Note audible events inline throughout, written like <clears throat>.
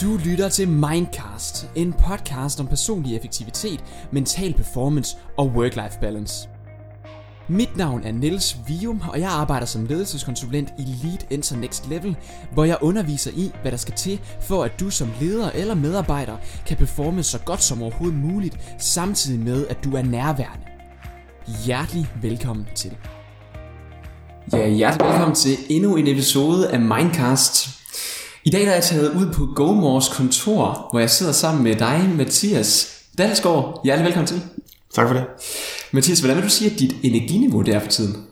Du lytter til Mindcast, en podcast om personlig effektivitet, mental performance og work-life balance. Mit navn er Niels Vium, og jeg arbejder som ledelseskonsulent i Lead Enter Next Level, hvor jeg underviser i, hvad der skal til, for at du som leder eller medarbejder kan performe så godt som overhovedet muligt, samtidig med, at du er nærværende. Hjertelig velkommen til. Ja, hjertelig velkommen til endnu en episode af Mindcast. I dag der er jeg taget ud på GoMores kontor, hvor jeg sidder sammen med dig, Mathias Dalsgaard. Hjertelig velkommen til. Tak for det. Mathias, hvordan vil du sige, at dit energiniveau det er for tiden?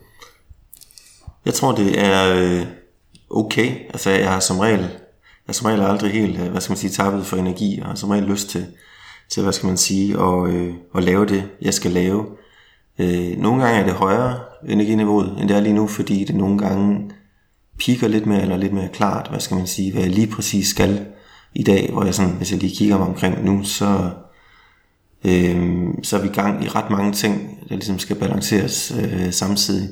Jeg tror, det er øh, okay. Altså, jeg har som regel, jeg som regel aldrig helt, øh, hvad skal man sige, tappet for energi, og har som regel lyst til, til hvad skal man sige, at, øh, at lave det, jeg skal lave. nogle gange er det højere energiniveauet, end det er lige nu, fordi det nogle gange piker lidt mere, eller lidt mere klart, hvad skal man sige, hvad jeg lige præcis skal i dag, hvor jeg sådan, hvis jeg lige kigger mig omkring nu, så, øh, så er vi i gang i ret mange ting, der ligesom skal balanceres øh, samtidig.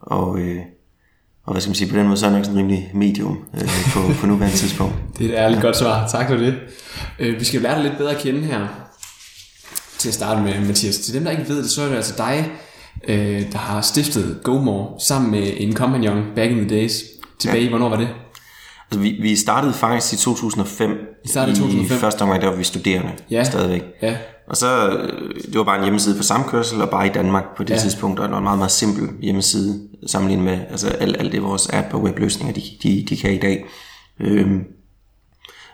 Og, øh, og hvad skal man sige, på den måde, så er jeg nok sådan rimelig medium øh, på, på nuværende tidspunkt. <laughs> Det er et ærligt godt svar. Tak for det. Øh, vi skal lære dig lidt bedre at kende her. Til at starte med, Mathias. Til dem, der ikke ved det, så er det altså dig, øh, der har stiftet GoMore sammen med en kompagnon back in the days. Tilbage, ja. hvornår var det? Altså, vi, vi startede faktisk i 2005. Vi startede i 2005? I første omgang, der var vi studerende ja. stadigvæk. Ja. Og så, øh, det var bare en hjemmeside for samkørsel, og bare i Danmark på det ja. tidspunkt, og det var en meget, meget simpel hjemmeside, sammenlignet med altså, alt, alt det vores app og webløsninger, de, de, de kan i dag. Øhm,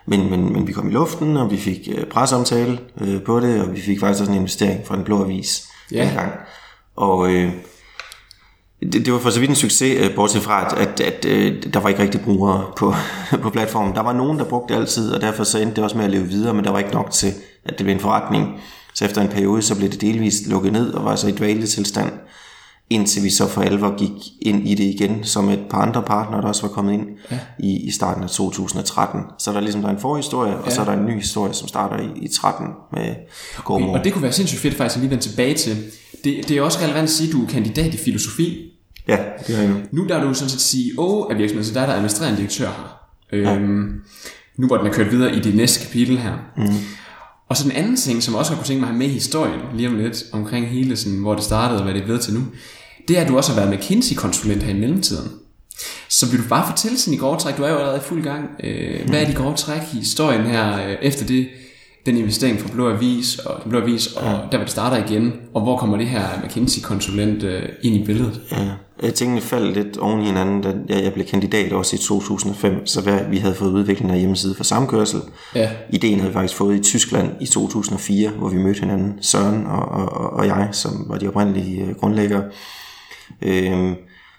men, men, men vi kom i luften, og vi fik øh, presseomtale øh, på det, og vi fik faktisk også en investering fra en blå avis ja. gang. Og øh, det, det var for så vidt en succes, øh, bortset fra, at, at, at, øh, der var ikke rigtig brugere på, <laughs> på platformen. Der var nogen, der brugte det altid, og derfor så endte det også med at leve videre, men der var ikke nok til, at det blev en forretning. Så efter en periode, så blev det delvist lukket ned, og var så i dvaletilstand, indtil vi så for alvor gik ind i det igen, som et par andre partnere, der også var kommet ind ja. i, i starten af 2013. Så der er ligesom der er en forhistorie, ja. og så er der en ny historie, som starter i, i 13 med okay, Og det kunne være sindssygt fedt faktisk at lige vende tilbage til. Det, det er også relevant at sige, at du er kandidat i filosofi, Ja, det har jeg nu. Nu der er du sådan set CEO af virksomheden, så der er der administrerende direktør her. Ja. Øhm, nu hvor den er kørt videre i det næste kapitel her. Mm. Og så en anden ting, som også har kunne tænke mig at have med i historien, lige om lidt, omkring hele, sådan, hvor det startede og hvad det er ved til nu, det er, at du også har været McKinsey-konsulent her i mellemtiden. Så vil du bare fortælle sådan i grove træk, du er jo allerede i fuld gang, øh, hvad er de grove træk i historien her, øh, efter det, den investering fra Blå Avis, og den Blå Avis, og ja. der hvor det starter igen, og hvor kommer det her McKinsey-konsulent øh, ind i billedet? Ja, tingene faldt lidt oven i hinanden, da jeg blev kandidat også i 2005, så vi havde fået udvikling af hjemmeside for samkørsel. Ja. Ideen havde vi faktisk fået i Tyskland i 2004, hvor vi mødte hinanden, Søren og, og, og jeg, som var de oprindelige øh, grundlæggere. Øhm,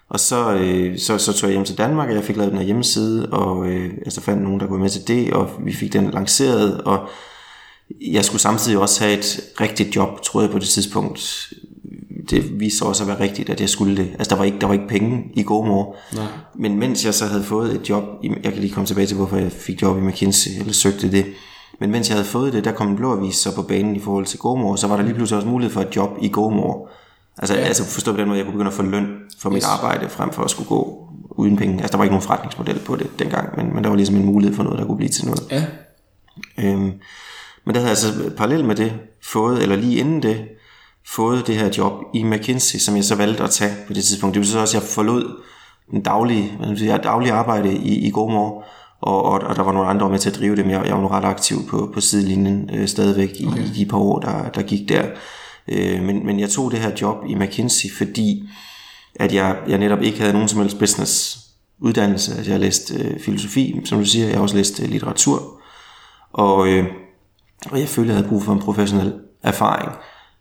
og så, øh, så, så tog jeg hjem til Danmark, og jeg fik lavet den her hjemmeside, og øh, altså fandt nogen, der kunne med til det, og vi fik den lanceret, og jeg skulle samtidig også have et rigtigt job, troede jeg på det tidspunkt. Det viste sig også at være rigtigt, at jeg skulle det. Altså, der var ikke, der var ikke penge i GoMore. Nej. Men mens jeg så havde fået et job, jeg kan lige komme tilbage til, hvorfor jeg fik job i McKinsey, eller søgte det. Men mens jeg havde fået det, der kom en blå avis så på banen i forhold til GoMore, så var der lige pludselig også mulighed for et job i GoMore. Altså, ja. altså forstå på den måde, jeg kunne begynde at få løn for mit yes. arbejde, frem for at skulle gå uden penge. Altså, der var ikke nogen forretningsmodel på det dengang, men, men der var ligesom en mulighed for noget, der kunne blive til noget. Ja. Øhm, men der havde jeg altså parallelt med det fået, eller lige inden det, fået det her job i McKinsey, som jeg så valgte at tage på det tidspunkt. Det så også, at jeg forlod den daglige, sige, daglige arbejde i, i GoMore, og, og, og der var nogle andre med til at drive det, men jeg, jeg var ret aktiv på, på sidelinjen øh, stadigvæk i, okay. i de par år, der, der gik der. Øh, men, men jeg tog det her job i McKinsey, fordi at jeg, jeg netop ikke havde nogen som helst business uddannelse. Altså jeg har læst øh, filosofi, som du siger, jeg har også læst øh, litteratur, og øh, og jeg følte, jeg havde brug for en professionel erfaring.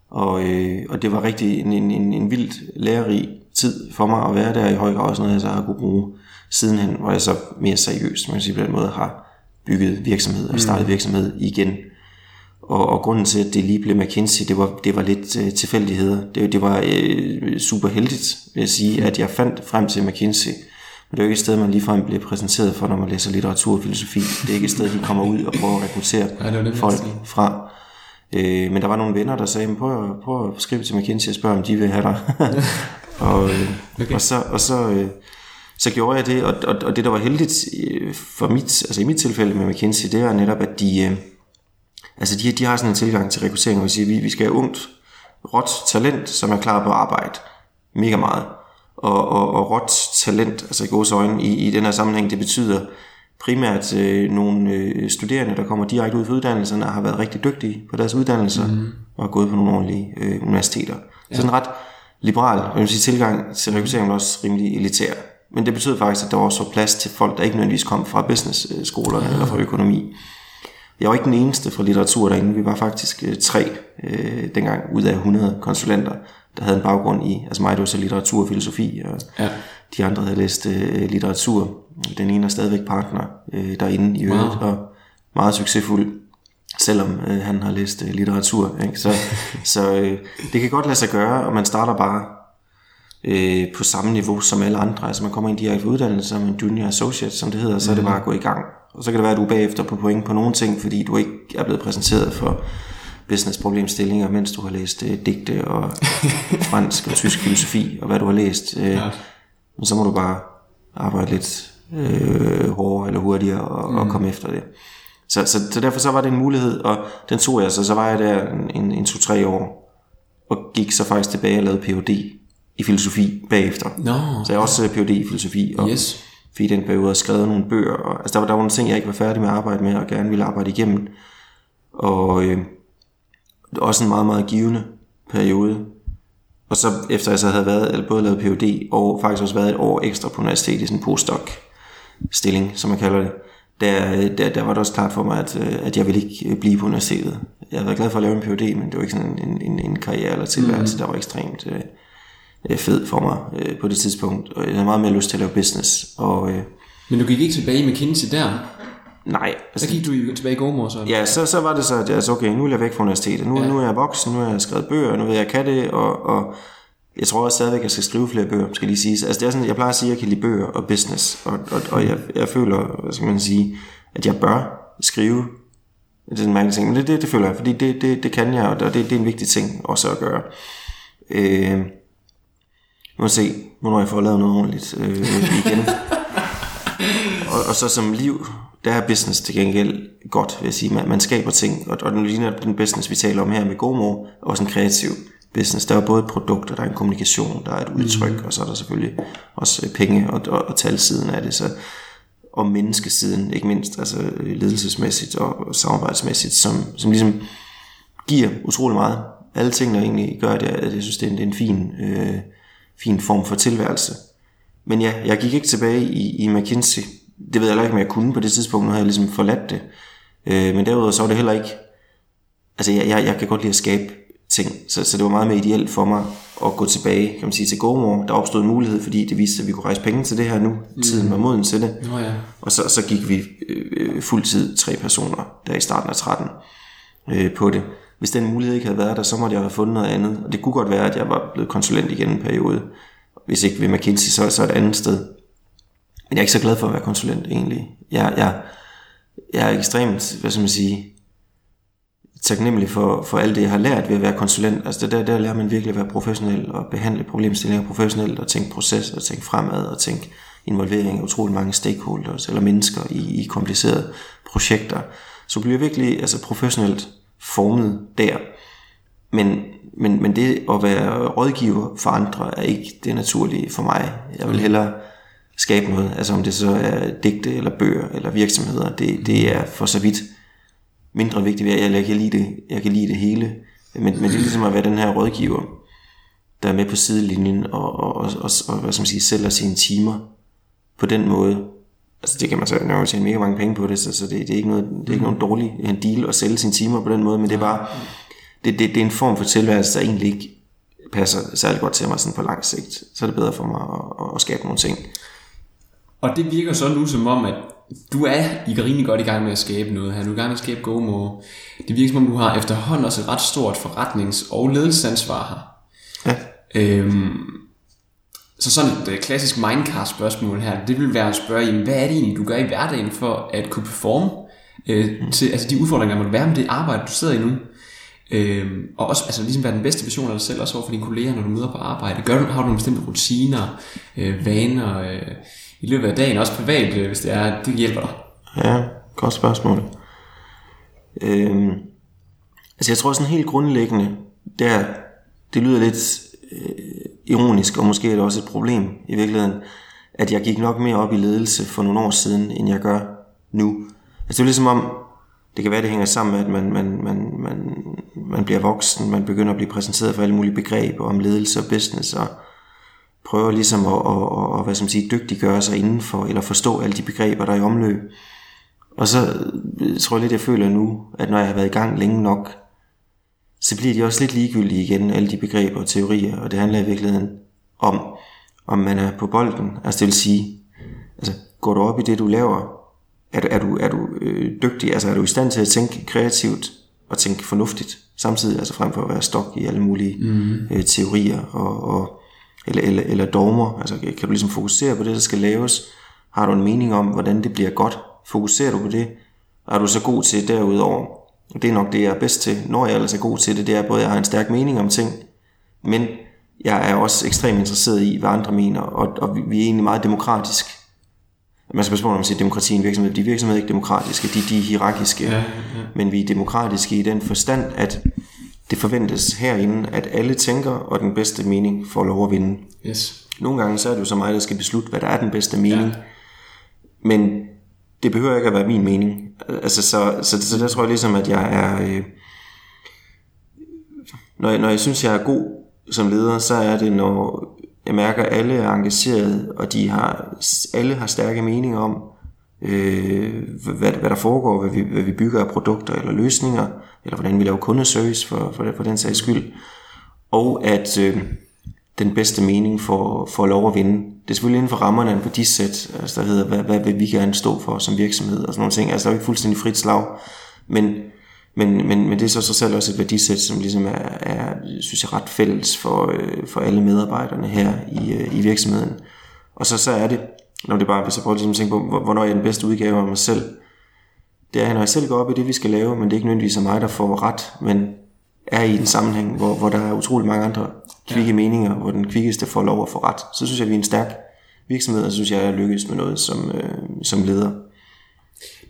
Og, øh, og det var rigtig en, en, en, en vildt lærerig tid for mig at være der i høj grad, også noget jeg så har kunne bruge sidenhen, hvor jeg så mere seriøst, man kan sige på den måde, har bygget virksomhed og startet mm. virksomhed igen. Og, og grunden til, at det lige blev McKinsey, det var, det var lidt øh, tilfældigheder. Det, det var øh, super heldigt, vil jeg sige, at jeg fandt frem til McKinsey, men det er jo ikke et sted, man ligefrem bliver præsenteret for, når man læser litteratur og filosofi. Det er ikke et sted, de kommer ud og prøver at rekruttere ja, det folk fra. Øh, men der var nogle venner, der sagde, prøv, prøv at skrive til McKinsey og spørge, om de vil have dig. <laughs> og, øh, okay. og så, og så, øh, så gjorde jeg det, og, og, og det der var heldigt øh, for mit, altså i mit tilfælde med McKinsey, det er netop, at de, øh, altså de, de har sådan en tilgang til rekruttering, hvor vi siger, vi, vi skal have ungt, råt talent, som er klar på at arbejde mega meget. Og, og, og råt talent, altså i gode øjne, i, i den her sammenhæng, det betyder primært øh, nogle øh, studerende, der kommer direkte ud fra uddannelserne, og har været rigtig dygtige på deres uddannelser, mm. og har gået på nogle ordentlige øh, universiteter. Ja. Så en ret liberal jeg vil sige, tilgang til rekruttering er også rimelig elitær. Men det betyder faktisk, at der også var plads til folk, der ikke nødvendigvis kom fra business-skolerne ja. eller fra økonomi. Jeg var ikke den eneste fra litteratur derinde. Vi var faktisk øh, tre øh, dengang ud af 100 konsulenter, der havde en baggrund i, altså mig, det var så litteratur og filosofi, og ja. de andre havde læst øh, litteratur. Den ene er stadigvæk partner øh, derinde i øvrigt, wow. og meget succesfuld, selvom øh, han har læst øh, litteratur. Ikke? Så, <laughs> så øh, det kan godt lade sig gøre, og man starter bare øh, på samme niveau som alle andre. Altså man kommer ind direkte uddannelse som en junior associate, som det hedder, så mm. er det mhm. bare at gå i gang. Og så kan det være, at du er bagefter på point på nogle ting, fordi du ikke er blevet præsenteret for business-problemstillinger, mens du har læst øh, digte og <laughs> fransk og tysk filosofi, og hvad du har læst. Øh, ja. Men så må du bare arbejde lidt øh, hårdere eller hurtigere og, mm. og komme efter det. Så, så, så derfor så var det en mulighed, og den tog jeg, så så var jeg der en, en to-tre år, og gik så faktisk tilbage og lavede Ph.D. i filosofi bagefter. No, så jeg også Ph.D. i filosofi, og yes. fik den periode og skrevet nogle bøger. Og, altså der var, der var nogle ting, jeg ikke var færdig med at arbejde med, og gerne ville arbejde igennem. Og øh, også en meget, meget givende periode. Og så efter jeg så havde været, både lavet Ph.D. og faktisk også været et år ekstra på universitetet i sådan en postdoc stilling, som man kalder det, der, der, der var det også klart for mig, at, øh, at jeg ville ikke øh, blive på universitetet. Jeg havde været glad for at lave en Ph.D., men det var ikke sådan en, en, en karriere eller tilværelse, mm. der var ekstremt øh, øh, fed for mig øh, på det tidspunkt. Og jeg havde meget mere lyst til at lave business. Og, øh, men du gik ikke tilbage med McKinsey der? Nej. Altså, så gik du tilbage i Gomor så? Ja, så, så var det så, at altså, okay, nu er jeg væk fra universitetet. Nu, ja. nu er jeg voksen, nu har jeg skrevet bøger, nu ved jeg, jeg kan det, og, og jeg tror også stadigvæk, at jeg skal skrive flere bøger, skal lige sige. Altså det er sådan, jeg plejer at sige, at jeg kan lide bøger og business, og, og, og jeg, jeg føler, hvad skal man sige, at jeg bør skrive. Det er en mærkelig ting, men det, det, det føler jeg, fordi det, det, det kan jeg, og det, det er en vigtig ting også at gøre. Øh, må se, hvornår jeg får lavet noget ordentligt øh, igen. <laughs> og, og så som liv, der er business til gengæld godt, vil jeg sige. Man, man skaber ting, og, og den ligner den business, vi taler om her med GoMo, også en kreativ business. Der er både produkter, der er en kommunikation, der er et udtryk, mm. og så er der selvfølgelig også penge og, og, og talsiden af det. Så, og menneskesiden, ikke mindst, altså ledelsesmæssigt og samarbejdsmæssigt, som, som ligesom giver utrolig meget. Alle tingene egentlig gør det, at jeg synes, det er en, det er en fin, øh, fin form for tilværelse. Men ja, jeg gik ikke tilbage i, i McKinsey. Det ved jeg heller ikke, om jeg kunne på det tidspunkt. Nu havde jeg ligesom forladt det. Øh, men derudover så var det heller ikke... Altså, jeg, jeg, jeg kan godt lide at skabe ting. Så, så det var meget mere ideelt for mig at gå tilbage kan man sige, til GoMore. Der opstod en mulighed, fordi det viste, at vi kunne rejse penge til det her nu. Mm. Tiden var moden til det. Oh, ja. Og så, så gik vi øh, fuldtid tre personer der i starten af 13 øh, på det. Hvis den mulighed ikke havde været der, så måtte jeg have fundet noget andet. Og det kunne godt være, at jeg var blevet konsulent igen en periode. Hvis ikke ved McKinsey, så, så et andet sted. Men jeg er ikke så glad for at være konsulent egentlig. Jeg, jeg, jeg er ekstremt, hvad skal man sige, taknemmelig for, for alt det, jeg har lært ved at være konsulent. Altså det der, der lærer man virkelig at være professionel og behandle problemstillinger professionelt og tænke proces og tænke fremad og tænke involvering af utrolig mange stakeholders eller mennesker i, i komplicerede projekter. Så bliver virkelig altså professionelt formet der. Men, men, men det at være rådgiver for andre er ikke det naturlige for mig. Jeg vil hellere skabe noget, altså om det så er digte eller bøger eller virksomheder, det, det er for så vidt mindre vigtigt at jeg kan lide det, jeg kan lide det hele. Men, men det er ligesom at være den her rådgiver, der er med på sidelinjen og, og, og, og, og hvad skal man sige, sælger sine timer på den måde. Altså det kan man så nok tjene mega mange penge på det, så, så det, det, er ikke noget, det er ikke nogen dårlig en deal at sælge sine timer på den måde, men det er bare, det, det, det er en form for tilværelse, der egentlig ikke passer særlig godt til mig sådan på lang sigt. Så er det bedre for mig at, at, at skabe nogle ting. Og det virker så nu som om, at du er i rimelig godt i gang med at skabe noget her. Du er i gang med at skabe GoMo. Det virker som om, du har efterhånden også et ret stort forretnings- og ledelsesansvar her. Ja. Øhm, så sådan et uh, klassisk Mindcast-spørgsmål her, det vil være at spørge, jamen, hvad er det egentlig, du gør i hverdagen for at kunne performe øh, til altså de udfordringer, der må være med det arbejde, du sidder i nu? Øhm, og også altså, ligesom være den bedste version af dig selv, også over for dine kolleger, når du møder på arbejde. Gør du, har du nogle bestemte rutiner, øh, vaner øh, i løbet af dagen, også privat, øh, hvis det er, det hjælper dig? Ja, godt spørgsmål. Øhm, altså jeg tror sådan helt grundlæggende, der, det lyder lidt øh, ironisk, og måske er det også et problem i virkeligheden, at jeg gik nok mere op i ledelse for nogle år siden, end jeg gør nu. Altså det er ligesom om, det kan være, det hænger sammen med, at man, man, man, man, man bliver voksen, man begynder at blive præsenteret for alle mulige begreber om ledelse og business, og prøver ligesom at, at, at hvad skal man sige, dygtiggøre sig indenfor, eller forstå alle de begreber, der er i omløb. Og så øh, tror jeg lidt, jeg føler nu, at når jeg har været i gang længe nok, så bliver de også lidt ligegyldige igen, alle de begreber og teorier, og det handler i virkeligheden om, om man er på bolden, altså det vil sige, altså går du op i det, du laver, er du, er du, er du øh, dygtig, altså er du i stand til at tænke kreativt og tænke fornuftigt samtidig, altså frem for at være stok i alle mulige mm. øh, teorier og, og eller, eller, eller dogmer, altså kan du ligesom fokusere på det, der skal laves, har du en mening om, hvordan det bliver godt, fokuserer du på det, er du så god til derudover, det er nok det, jeg er bedst til, når jeg ellers er god til det, det er både, at jeg har en stærk mening om ting, men jeg er også ekstremt interesseret i, hvad andre mener, og, og vi er egentlig meget demokratisk. Man skal passe på, når man siger demokrati i en virksomhed. De virksomheder er ikke demokratiske, de, de er hierarkiske. Ja, ja. Men vi er demokratiske i den forstand, at det forventes herinde, at alle tænker, og den bedste mening får lov at vinde. Yes. Nogle gange så er det jo så mig, der skal beslutte, hvad der er den bedste mening. Ja. Men det behøver ikke at være min mening. Altså, så, så, så, der tror jeg ligesom, at jeg er... Øh, når, jeg, når jeg synes, jeg er god som leder, så er det, når jeg mærker, at alle er engageret, og de har, alle har stærke meninger om, øh, hvad, hvad der foregår, hvad vi, hvad vi bygger af produkter eller løsninger, eller hvordan vi laver kundeservice for, for, for den sags skyld. Og at øh, den bedste mening for, for lov at vinde. Det er selvfølgelig inden for rammerne af en værdisæt, altså der hedder, hvad, hvad vil vi gerne stå for som virksomhed, og sådan nogle ting. Altså der er jo ikke fuldstændig frit slag, men men, men, men det er så, så selv også et værdisæt, som ligesom er, er synes jeg, ret fælles for, øh, for alle medarbejderne her i, øh, i virksomheden. Og så, så er det, når det bare, hvis jeg prøver ligesom at tænke på, hvornår er jeg den bedste udgave af mig selv, det er, når jeg selv går op i det, vi skal lave, men det er ikke nødvendigvis mig, der får ret, men er i en sammenhæng, hvor, hvor der er utrolig mange andre kvikke ja. meninger, hvor den kvikkeste får lov at få ret. Så synes jeg, vi er en stærk virksomhed, og så synes jeg, jeg lykkes med noget som, øh, som leder.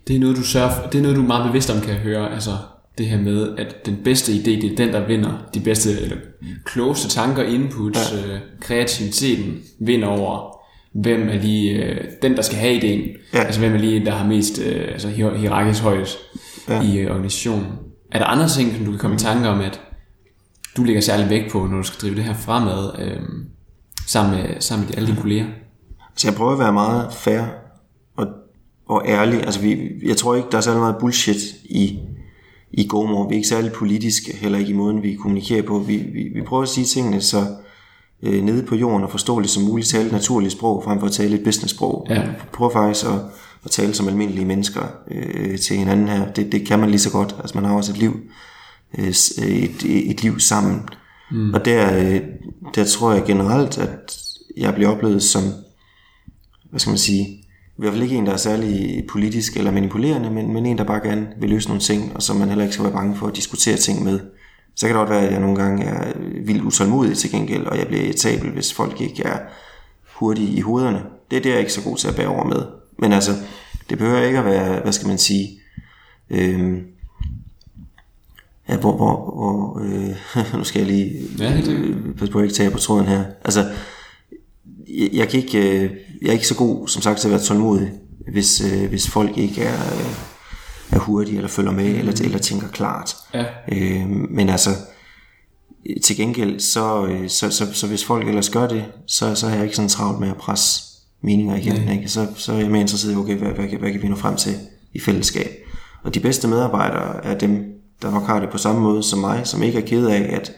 Det er noget, du sørger det er noget, du er meget bevidst om, kan jeg høre. Altså, det her med, at den bedste idé, det er den, der vinder. De bedste, eller klogeste tanker, inputs, ja. øh, kreativiteten vinder over, hvem er lige øh, den, der skal have ideen. Ja. Altså, hvem er lige der har mest øh, altså, hierarkisk højt ja. i øh, organisationen. Er der andre ting, som du kan komme i tanke om, at du lægger særlig vægt på, når du skal drive det her fremad, øh, sammen med, sammen med alle dine kolleger? Så jeg prøver at være meget fair og, og ærlig. Altså, vi, jeg tror ikke, der er særlig meget bullshit i i GoMore. Vi er ikke særlig politiske, heller ikke i måden, vi kommunikerer på. Vi, vi, vi prøver at sige tingene så øh, nede på jorden og forståeligt som muligt, tale et naturligt sprog, frem for at tale et business-sprog. Ja. Vi prøver faktisk at, at tale som almindelige mennesker øh, til hinanden her. Det, det kan man lige så godt. Altså man har også et liv, øh, et, et liv sammen. Mm. Og der, øh, der tror jeg generelt, at jeg bliver oplevet som, hvad skal man sige, i hvert fald ikke en, der er særlig politisk eller manipulerende, men, men en, der bare gerne vil løse nogle ting, og som man heller ikke skal være bange for at diskutere ting med. Så kan det godt være, at jeg nogle gange er vildt utålmodig til gengæld, og jeg bliver irritabel, hvis folk ikke er hurtige i hovederne. Det er det, jeg er ikke så god til at bære over med. Men altså, det behøver ikke at være, hvad skal man sige, øh, ja, hvor, hvor, hvor øh, <laughs> nu skal jeg lige ja, øh, passe på at ikke tage på tråden her. Altså, jeg, jeg kan ikke, øh, jeg er ikke så god, som sagt, til at være tålmodig, hvis, øh, hvis folk ikke er, øh, er hurtige, eller følger med, mm. eller, eller tænker klart. Ja. Øh, men altså, til gengæld, så, øh, så, så, så hvis folk ellers gør det, så, så er jeg ikke sådan travlt med at presse meninger igennem. Ikke? Så, så er jeg mere interesseret i, okay, hvad, hvad, hvad, kan vi nå frem til i fællesskab? Og de bedste medarbejdere er dem, der nok har det på samme måde som mig, som ikke er ked af, at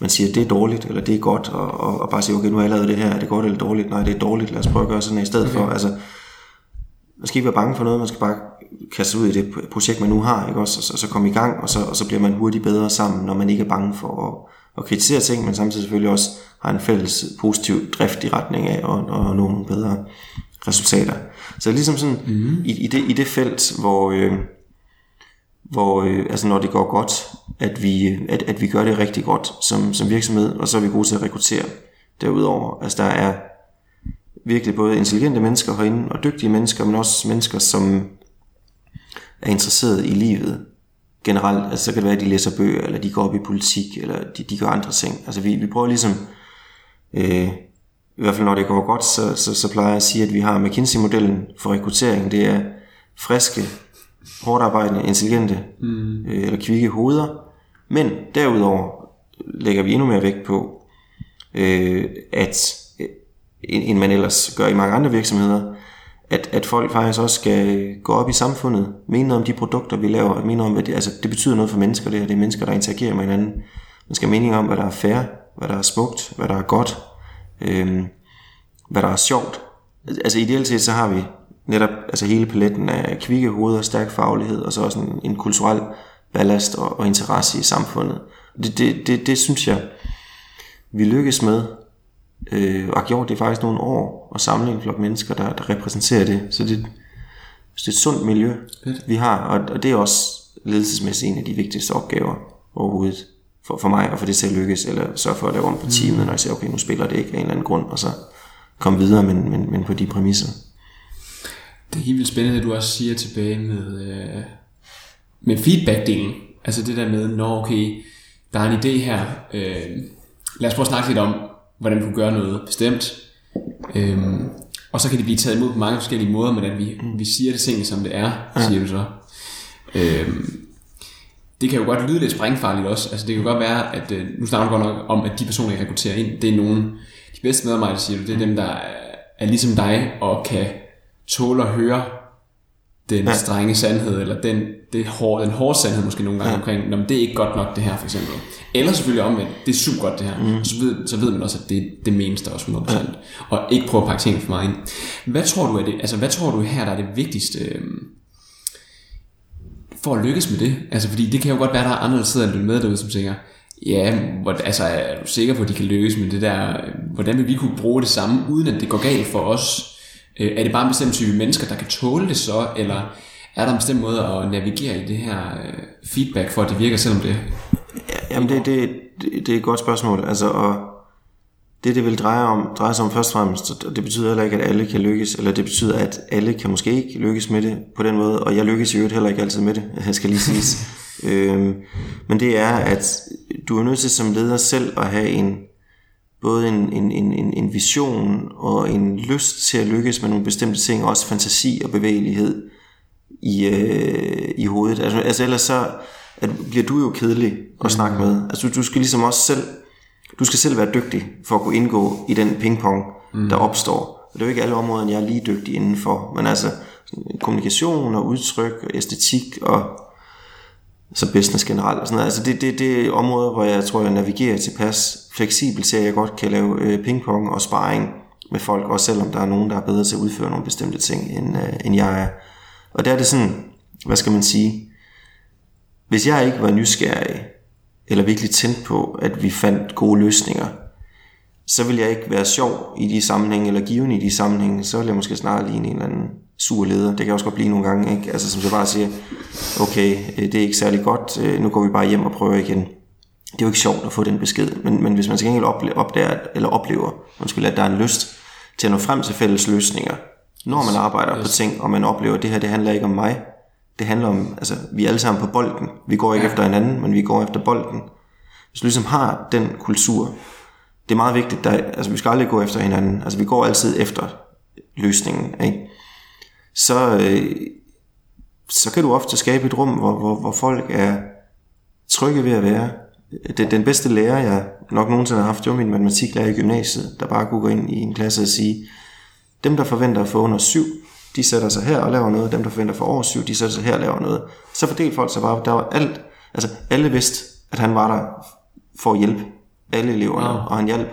man siger, det er dårligt, eller det er godt, og, og, og bare sige, okay, nu har jeg lavet det her, er det godt eller dårligt? Nej, det er dårligt, lad os prøve at gøre sådan her i stedet okay. for. Altså, man skal ikke være bange for noget, man skal bare kaste ud i det projekt, man nu har, ikke også? Og så, og så komme i gang, og så, og så bliver man hurtigt bedre sammen, når man ikke er bange for at, at kritisere ting, men samtidig selvfølgelig også har en fælles positiv drift i retning af at nå nogle bedre resultater. Så ligesom sådan, mm. i, i, det, i det felt, hvor, øh, hvor øh, altså når det går godt, at vi, at, at vi gør det rigtig godt som, som virksomhed, og så er vi gode til at rekruttere derudover. Altså der er virkelig både intelligente mennesker herinde, og dygtige mennesker, men også mennesker, som er interesseret i livet generelt. Altså så kan det være, at de læser bøger, eller de går op i politik, eller de, de gør andre ting. Altså vi, vi prøver ligesom, øh, i hvert fald når det går godt, så, så, så plejer jeg at sige, at vi har McKinsey-modellen for rekruttering. Det er friske, hårdt arbejdende, intelligente mm. øh, eller kvikke hoveder. Men derudover lægger vi endnu mere vægt på, øh, at end man ellers gør i mange andre virksomheder, at, at folk faktisk også skal gå op i samfundet, mene noget om de produkter, vi laver, mene om, hvad det, altså, det betyder noget for mennesker, det her, det er mennesker, der interagerer med hinanden. Man skal mene om, hvad der er fair, hvad der er smukt, hvad der er godt, øhm, hvad der er sjovt. Altså ideelt set, så har vi netop altså hele paletten af kvikke hoveder, stærk faglighed, og så også en, en kulturel ballast og, og interesse i samfundet. Det, det, det, det synes jeg, vi lykkes med, øh, og har gjort det faktisk nogle år, at samle en flok mennesker, der, der repræsenterer det. Så det, så det er et sundt miljø, Fedt. vi har, og, og det er også ledelsesmæssigt en af de vigtigste opgaver overhovedet for, for mig, og for det til at lykkes, eller sørge for at lave om på teamet, mm. når jeg siger, okay, nu spiller det ikke af en eller anden grund, og så komme videre, men, men, men på de præmisser. Det er helt vildt spændende, at du også siger tilbage med, øh, med feedback-delen. Altså det der med, når okay, der er en idé her, øh, lad os prøve at snakke lidt om, hvordan du gør noget bestemt. Øhm, og så kan det blive taget imod på mange forskellige måder, men at vi, vi siger det ting, som det er, siger du så. Øhm, det kan jo godt lyde lidt sprængfarligt også. Altså det kan jo godt være, at øh, nu snakker du godt nok om, at de personer, jeg rekrutterer ind, det er nogen, de bedste medarbejdere, siger du, det er dem, der er, er ligesom dig og kan tåle at høre den ja. strenge sandhed, eller den, det hårde, den hårde sandhed måske nogle gange ja. omkring, men det er ikke godt nok det her for eksempel. Eller selvfølgelig omvendt, det er super godt det her. Mm. Så, ved, så ved man også, at det, det menes der også 100%. Ja. Og ikke prøve at pakke tingene for meget ind. Hvad tror du er det, altså hvad tror du her, der er det vigtigste øh, for at lykkes med det? Altså fordi det kan jo godt være, der er andre, der sidder og lytter med derude, som tænker, ja, hvor, altså er du sikker på, at de kan lykkes med det der, hvordan vil vi kunne bruge det samme, uden at det går galt for os? Øh, er det bare en bestemt type mennesker, der kan tåle det så, eller er der en bestemt måde at navigere i det her øh, feedback, for at det virker, selvom det... Ja, jamen, det, det, det, det er et godt spørgsmål. Altså, og det, det vil dreje, om, dreje sig om først og fremmest, det betyder heller ikke, at alle kan lykkes, eller det betyder, at alle kan måske ikke lykkes med det på den måde, og jeg lykkes i øvrigt heller ikke altid med det, jeg <laughs> skal lige sige. <laughs> øhm, men det er, at du er nødt til som leder selv at have en, både en, en, en, en vision og en lyst til at lykkes med nogle bestemte ting, også fantasi og bevægelighed i, øh, i hovedet. Altså, altså ellers så at bliver du jo kedelig at snakke mm. med. Altså du, du skal ligesom også selv, du skal selv være dygtig for at kunne indgå i den pingpong, mm. der opstår. Og det er jo ikke alle områder, jeg er lige dygtig indenfor, men altså kommunikation og udtryk og æstetik og så business generelt og sådan noget. Altså det, det, det er områder, hvor jeg tror, jeg navigerer tilpas fleksibelt, så jeg godt kan lave øh, pingpong og sparring med folk, også selvom der er nogen, der er bedre til at udføre nogle bestemte ting, end, øh, end jeg er. Og der er det sådan, hvad skal man sige, hvis jeg ikke var nysgerrig, eller virkelig tændt på, at vi fandt gode løsninger, så vil jeg ikke være sjov i de sammenhænge, eller given i de sammenhænge, så vil jeg måske snarere ligne en eller anden sur leder. Det kan også godt blive nogle gange, ikke? Altså som jeg bare siger, okay, øh, det er ikke særlig godt, øh, nu går vi bare hjem og prøver igen. Det er jo ikke sjovt at få den besked, men, men hvis man til gengæld opdager, eller oplever, undskyld, at der er en lyst til at nå frem til fælles løsninger, når man arbejder yes. på ting, og man oplever, at det her, det handler ikke om mig, det handler om, altså vi er alle sammen på bolden. Vi går ikke ja. efter hinanden, men vi går efter bolden. Hvis du ligesom har den kultur, det er meget vigtigt, der, altså vi skal aldrig gå efter hinanden. Altså vi går altid efter løsningen, ikke? Så, øh, så kan du ofte skabe et rum, hvor, hvor, hvor folk er trygge ved at være. Det, den bedste lærer, jeg nok nogensinde har haft, det var min matematiklærer i gymnasiet, der bare kunne gå ind i en klasse og sige, dem der forventer at få under syv, de sætter sig her og laver noget, dem der forventer for over syv, de sætter sig her og laver noget. Så fordelte folk sig bare, der var alt, altså alle vidste, at han var der for at hjælpe alle eleverne, wow. og han hjalp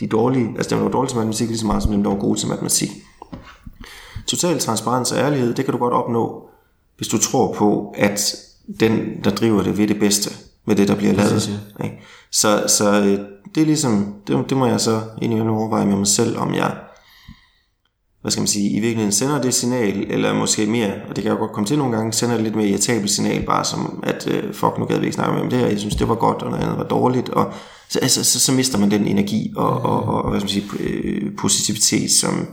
de dårlige, altså dem der var dårlige til matematik, lige så meget som dem der var gode til matematik. Total transparens og ærlighed, det kan du godt opnå, hvis du tror på, at den, der driver det, ved det bedste med det, der bliver lavet. Ikke? Så, så øh, det er ligesom, det, det må jeg så egentlig overveje med mig selv, om jeg hvad skal man sige, i virkeligheden sender det signal, eller måske mere, og det kan jeg godt komme til nogle gange, sender det lidt mere irritabelt signal, bare som, at øh, fuck, nu gad vi ikke snakke med om det her, jeg synes, det var godt, og noget andet var dårligt, og så, altså, så, så mister man den energi og, og, og, og hvad skal man sige, øh, positivitet, som,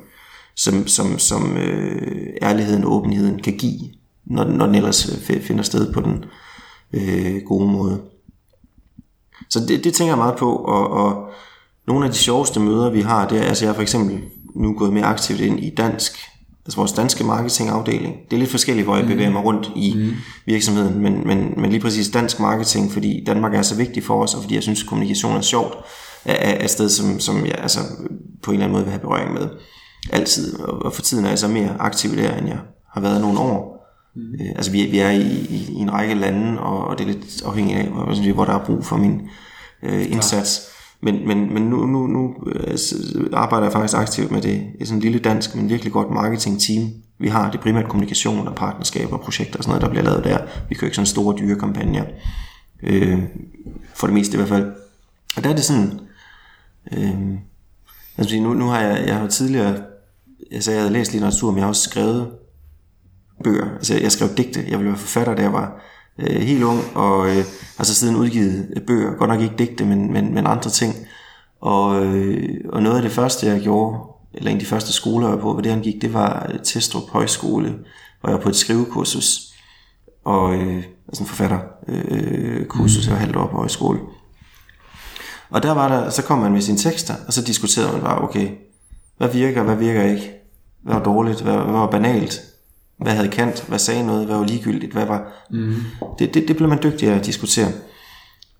som, som, som øh, ærligheden og åbenheden kan give, når, når den ellers øh, finder sted på den øh, gode måde. Så det, det tænker jeg meget på, og, og nogle af de sjoveste møder, vi har, det er, altså jeg er for eksempel nu gået mere aktivt ind i dansk, altså vores danske marketingafdeling. Det er lidt forskelligt, hvor jeg mm. bevæger mig rundt i mm. virksomheden, men, men, men lige præcis dansk marketing, fordi Danmark er så vigtig for os, og fordi jeg synes, kommunikation er sjovt, er, er et sted, som, som jeg altså, på en eller anden måde vil have berøring med. Altid, og for tiden er jeg så mere aktiv der, end jeg har været nogle år. Mm. Øh, altså vi, vi er i, i, i en række lande, og, og det er lidt afhængigt af, hvor, hvor der er brug for min øh, indsats. Men, men, men nu, nu, nu øh, arbejder jeg faktisk aktivt med det. Sådan en lille dansk, men virkelig godt marketing-team. Vi har det primært kommunikation og partnerskaber og projekter og sådan noget, der bliver lavet der. Vi kører ikke sådan store dyre kampagner. Øh, for det meste i hvert fald. Og der er det sådan... Øh, altså nu, nu har jeg, jeg har tidligere... Jeg sagde, jeg havde læst litteratur, men jeg har også skrevet bøger. Altså jeg skrev digte. Jeg ville være forfatter, da jeg var øh, helt ung, og øh, har så siden udgivet øh, bøger, godt nok ikke digte, men, men, men andre ting. Og, øh, og noget af det første, jeg gjorde, eller en af de første skoler, jeg var på, hvad det han gik, det var øh, Testrup Højskole, hvor jeg var på et skrivekursus, og øh, altså en forfatterkursus, øh, øh jeg var halvt år på højskole. Og der var der, så kom man med sine tekster, og så diskuterede man bare, okay, hvad virker, hvad virker ikke? Hvad var dårligt, hvad, hvad var banalt? Hvad havde Kant? Hvad sagde noget? Hvad var ligegyldigt? Hvad var... Mm. Det, det, det blev man dygtig at diskutere.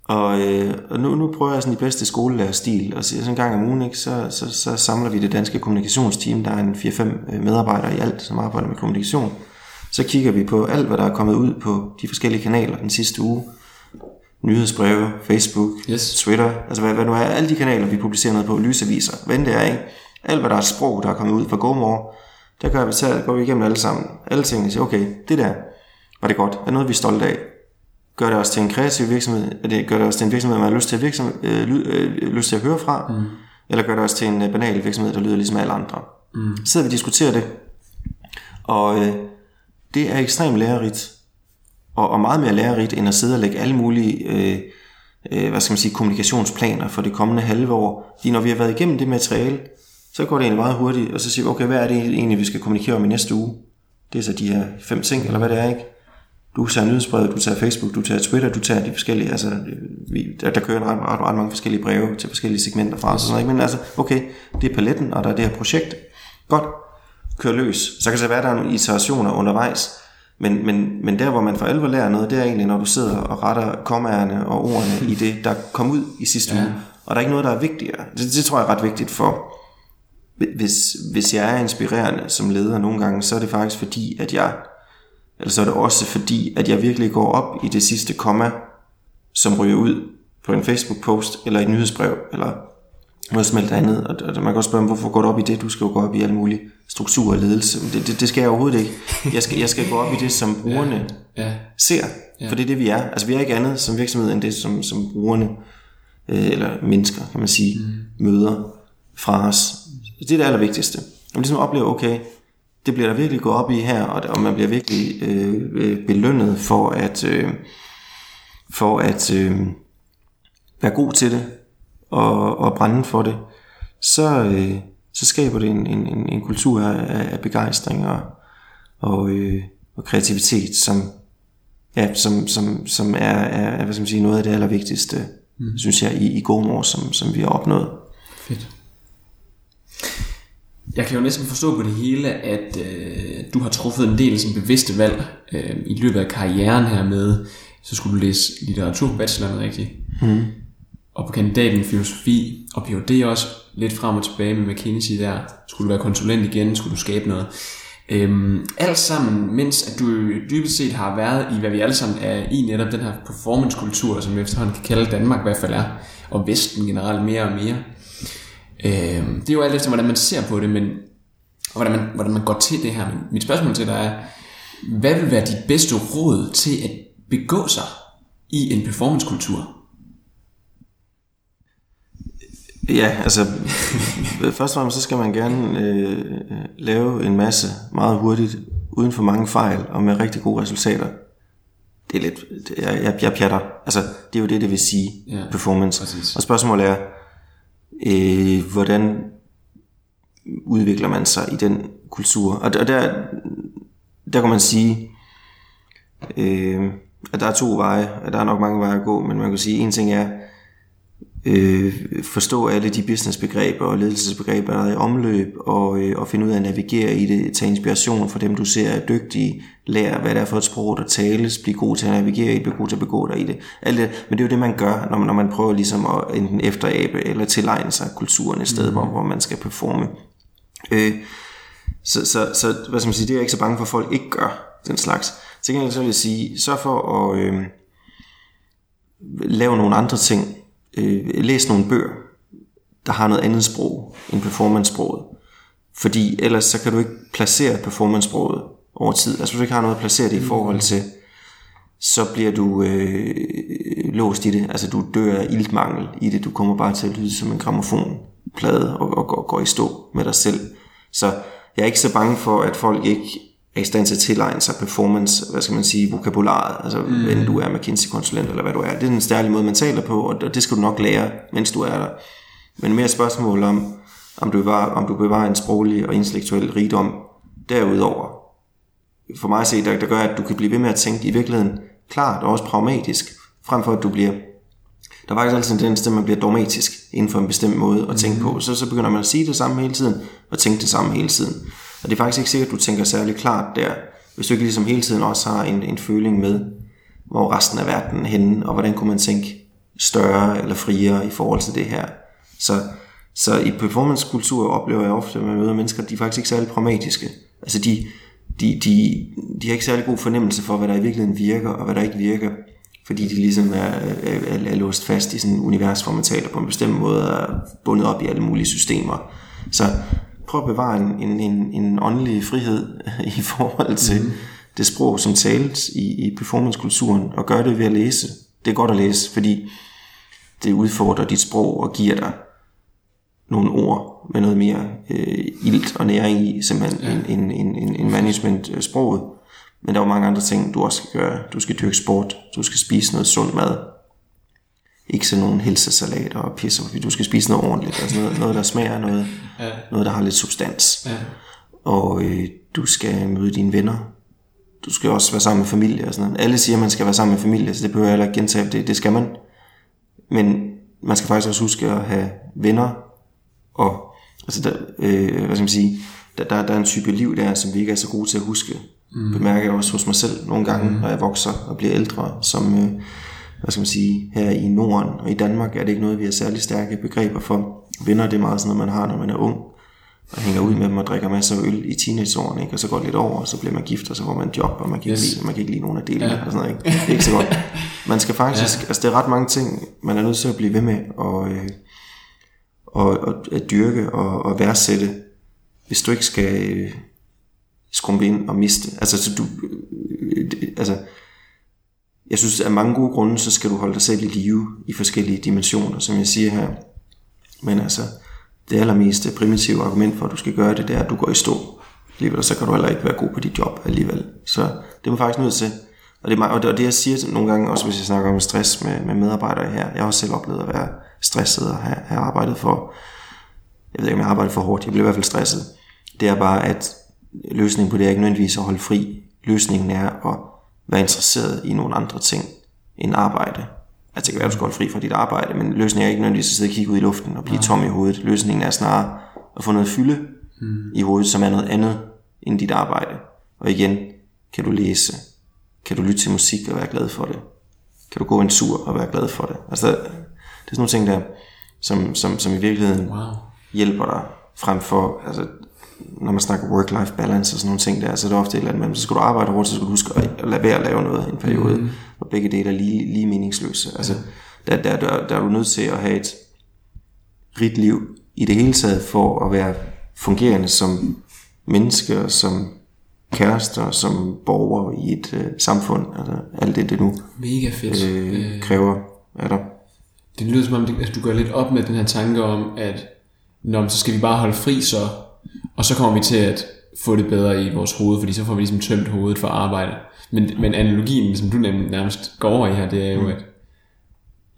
Og, øh, og nu, nu prøver jeg sådan i bedste skolelærerstil, og så, sådan en gang om ugen, ikke, så, så, så samler vi det danske kommunikationsteam, der er en 4-5 øh, medarbejdere i alt, som arbejder med kommunikation. Så kigger vi på alt, hvad der er kommet ud på de forskellige kanaler den sidste uge. Nyhedsbreve, Facebook, yes. Twitter, altså hvad, hvad nu er, alle de kanaler, vi publicerer noget på, lysaviser, hvad det er, ikke? Alt, hvad der er sprog, der er kommet ud fra GoMore, der gør vi, så går vi igennem alle sammen. Alle tingene siger, okay, det der var det godt. Er noget, vi er stolte af. Gør det også til en kreativ virksomhed? Er det, gør det også til en virksomhed, man har lyst til at, virksomhed, øh, ly, øh, lyst til at høre fra? Mm. Eller gør det også til en øh, banal virksomhed, der lyder ligesom alle andre? Mm. Så sidder vi og diskuterer det. Og øh, det er ekstremt lærerigt. Og, og meget mere lærerigt, end at sidde og lægge alle mulige... Øh, øh, hvad skal man sige, kommunikationsplaner for det kommende halve år. Fordi når vi har været igennem det materiale, så går det egentlig meget hurtigt, og så siger vi, okay, hvad er det egentlig, vi skal kommunikere om i næste uge? Det er så de her fem ting, eller hvad det er, ikke? Du tager nyhedsbrevet, du tager Facebook, du tager Twitter, du tager de forskellige, altså, vi, der, der kører ret, ret, ret mange forskellige breve til forskellige segmenter fra os, sådan, ikke? men altså, okay, det er paletten, og der er det her projekt. Godt, kør løs. Så kan det være, at der er nogle iterationer undervejs, men, men, men der, hvor man for alvor lærer noget, det er egentlig, når du sidder og retter kommaerne og ordene i det, der kom ud i sidste ja. uge. Og der er ikke noget, der er vigtigere. Det, det tror jeg er ret vigtigt for, hvis, hvis jeg er inspirerende som leder nogle gange, så er det faktisk fordi, at jeg, eller så er det også fordi, at jeg virkelig går op i det sidste komma, som ryger ud på en Facebook-post, eller et nyhedsbrev, eller noget som helst andet. Og, og man kan også spørge, hvorfor går du op i det? Du skal jo gå op i alle mulige struktur og ledelse. Det, det, det skal jeg overhovedet ikke. Jeg skal, jeg skal gå op i det, som <laughs> brugerne ja, ja. ser. Ja. For det er det, vi er. Altså vi er ikke andet som virksomhed, end det, som, som brugerne, øh, eller mennesker, kan man sige, mm. møder fra os. Det er det allervigtigste. At man ligesom oplever, okay, det bliver der virkelig gået op i her, og, og man bliver virkelig øh, øh, belønnet for at, øh, for at øh, være god til det, og, og brænde for det, så, øh, så skaber det en, en, en kultur af, af begejstring og, og, øh, og kreativitet, som, ja, som, som, som er, er hvad skal man sige, noget af det allervigtigste, mm. synes jeg, i, i gode år, som, som vi har opnået. Fedt. Jeg kan jo næsten forstå på det hele, at øh, du har truffet en del sådan, bevidste valg øh, i løbet af karrieren her med, så skulle du læse litteratur på bacheloren rigtigt. Mm. Og på kandidaten filosofi og Ph.D. også lidt frem og tilbage med McKinsey der. Skulle du være konsulent igen? Skulle du skabe noget? Øhm, alt sammen, mens at du dybest set har været i, hvad vi alle sammen er i netop den her performancekultur, som vi efterhånden kan kalde Danmark i hvert fald er, og Vesten generelt mere og mere. Øh, det er jo alt efter, hvordan man ser på det, men og hvordan man, hvordan man går til det her. Men mit spørgsmål til dig er, hvad vil være dit bedste råd til at begå sig i en performancekultur? Ja, altså <laughs> først og fremmest så skal man gerne øh, lave en masse meget hurtigt, uden for mange fejl og med rigtig gode resultater. Det er lidt, jeg, jeg, jeg pjatter. Altså, det er jo det, det vil sige, ja, performance. Præcis. Og spørgsmålet er, øh, hvordan udvikler man sig i den kultur? Og, og der, der kan man sige, øh, at der er to veje, at der er nok mange veje at gå, men man kan sige, en ting er, øh, forstå alle de businessbegreber og ledelsesbegreber, der er i omløb, og, øh, og finde ud af at navigere i det, tage inspiration fra dem, du ser er dygtige, lære, hvad det er for et sprog, der tales, blive god til at navigere i blive god til at begå dig i det. Alt det. Men det er jo det, man gør, når man, når man prøver ligesom at enten efterabe eller tilegne sig kulturen et sted, mm. hvor, hvor man skal performe. Øh, så, så, så hvad skal man sige, det er jeg ikke så bange for, at folk ikke gør den slags. Til gengæld så vil jeg sige, sørg for at øh, lave nogle andre ting, øh, læs nogle bøger, der har noget andet sprog end performance-sproget. Fordi ellers så kan du ikke placere performance-sproget over tid. Altså hvis du ikke har noget at placere det i forhold til, så bliver du øh, låst i det. Altså du dør af iltmangel i det. Du kommer bare til at lyde som en gramofonplade og, og, og går i stå med dig selv. Så jeg er ikke så bange for, at folk ikke er i stand til at tilegne sig performance, hvad skal man sige, vokabularet, altså mm. enten du er McKinsey-konsulent eller hvad du er. Det er den stærlige måde, man taler på, og det skal du nok lære, mens du er der. Men mere spørgsmål om, om du, bevarer, om du bevarer en sproglig og intellektuel rigdom derudover. For mig at se, der, der gør, at du kan blive ved med at tænke i virkeligheden klart og også pragmatisk, frem for at du bliver der er faktisk altid en tendens til, at man bliver dogmatisk inden for en bestemt måde at tænke mm. på. Så, så begynder man at sige det samme hele tiden, og tænke det samme hele tiden. Og det er faktisk ikke sikkert, at du tænker særlig klart der, hvis du ikke ligesom hele tiden også har en, en føling med, hvor resten af verden er henne, og hvordan kunne man tænke større eller friere i forhold til det her. Så, så i performancekultur oplever jeg ofte, at man møder mennesker, de er faktisk ikke særlig pragmatiske. Altså de, de, de, de har ikke særlig god fornemmelse for, hvad der i virkeligheden virker, og hvad der ikke virker. Fordi de ligesom er, er, er, er låst fast i sådan et univers, hvor man taler på en bestemt måde, og er bundet op i alle mulige systemer. Så prøv at bevare en, en, en, en åndelig frihed <laughs> i forhold til mm. det sprog, som tales i, i performancekulturen, og gør det ved at læse. Det er godt at læse, fordi det udfordrer dit sprog og giver dig nogle ord med noget mere øh, ilt og næring i, simpelthen ja. en, en, en, en management-sproget. Men der er jo mange andre ting, du også skal gøre. Du skal dyrke sport, du skal spise noget sund mad, ikke sådan nogle helsesalat og pisser, fordi du skal spise noget ordentligt, altså noget, noget der smager, noget, ja. noget der har lidt substans. Ja. Og øh, du skal møde dine venner. Du skal også være sammen med familie og sådan noget. Alle siger, at man skal være sammen med familie, så det behøver jeg heller ikke gentage, det, det skal man. Men man skal faktisk også huske at have venner, og altså der, øh, hvad skal man sige, der, der, der er en type liv der, som vi ikke er så gode til at huske. Mm. Bemærker jeg også hos mig selv nogle gange, mm. når jeg vokser og bliver ældre, som... Øh, hvad skal man sige, her i Norden og i Danmark er det ikke noget, vi har særlig stærke begreber for. Venner, det er meget sådan noget, man har, når man er ung, og hænger ud med dem og drikker masser af øl i teenageårene, ikke? og så går det lidt over, og så bliver man gift, og så får man job, og man kan, yes. ikke, lide, man kan ikke lide nogen af delene, ja. og sådan noget, ikke? Det er ikke så godt. Man skal <laughs> faktisk, ja. altså det er ret mange ting, man er nødt til at blive ved med, og, øh, og, og at dyrke og, og værdsætte, hvis du ikke skal øh, skrumpe ind og miste. Altså, så du, øh, altså, jeg synes, af mange gode grunde, så skal du holde dig selv i live i forskellige dimensioner, som jeg siger her. Men altså, det allermest primitive argument for, at du skal gøre det, det er, at du går i stå. Alligevel, så kan du heller ikke være god på dit job alligevel. Så det er man faktisk nødt til. Og det, er, og det, og det jeg siger nogle gange, også hvis jeg snakker om stress med, med medarbejdere her, jeg har også selv oplevet at være stresset og have, have arbejdet for, jeg ved ikke om jeg arbejder for hårdt, jeg bliver i hvert fald stresset. Det er bare, at løsningen på det er ikke nødvendigvis at holde fri. Løsningen er at være interesseret i nogle andre ting end arbejde. Altså det kan være, at du skal holde fri fra dit arbejde, men løsningen er ikke nødvendigvis at sidde og kigge ud i luften og blive ja. tom i hovedet. Løsningen er snarere at få noget fylde mm. i hovedet, som er noget andet end dit arbejde. Og igen, kan du læse, kan du lytte til musik og være glad for det. Kan du gå en tur og være glad for det. Altså det er sådan nogle ting der, som, som, som i virkeligheden wow. hjælper dig frem for, altså når man snakker work-life balance og sådan nogle ting der, så er det ofte et eller andet, så skal du arbejde hårdt, så skal du huske at lade være at lave noget i en periode, mm. hvor begge dele er lige, lige meningsløse. Altså, der, der, der, der er du nødt til at have et rigt liv i det hele taget, for at være fungerende som menneske og som kærester, som borger i et øh, samfund. Altså alt det, det nu Mega fedt. Øh, kræver af dig. Det lyder som om, det, altså, du går lidt op med den her tanke om, at Nå, så skal vi bare holde fri så, og så kommer vi til at få det bedre i vores hoved, fordi så får vi ligesom tømt hovedet for arbejde. Men, men analogien, som du nærmest går over i her, det er jo, mm. at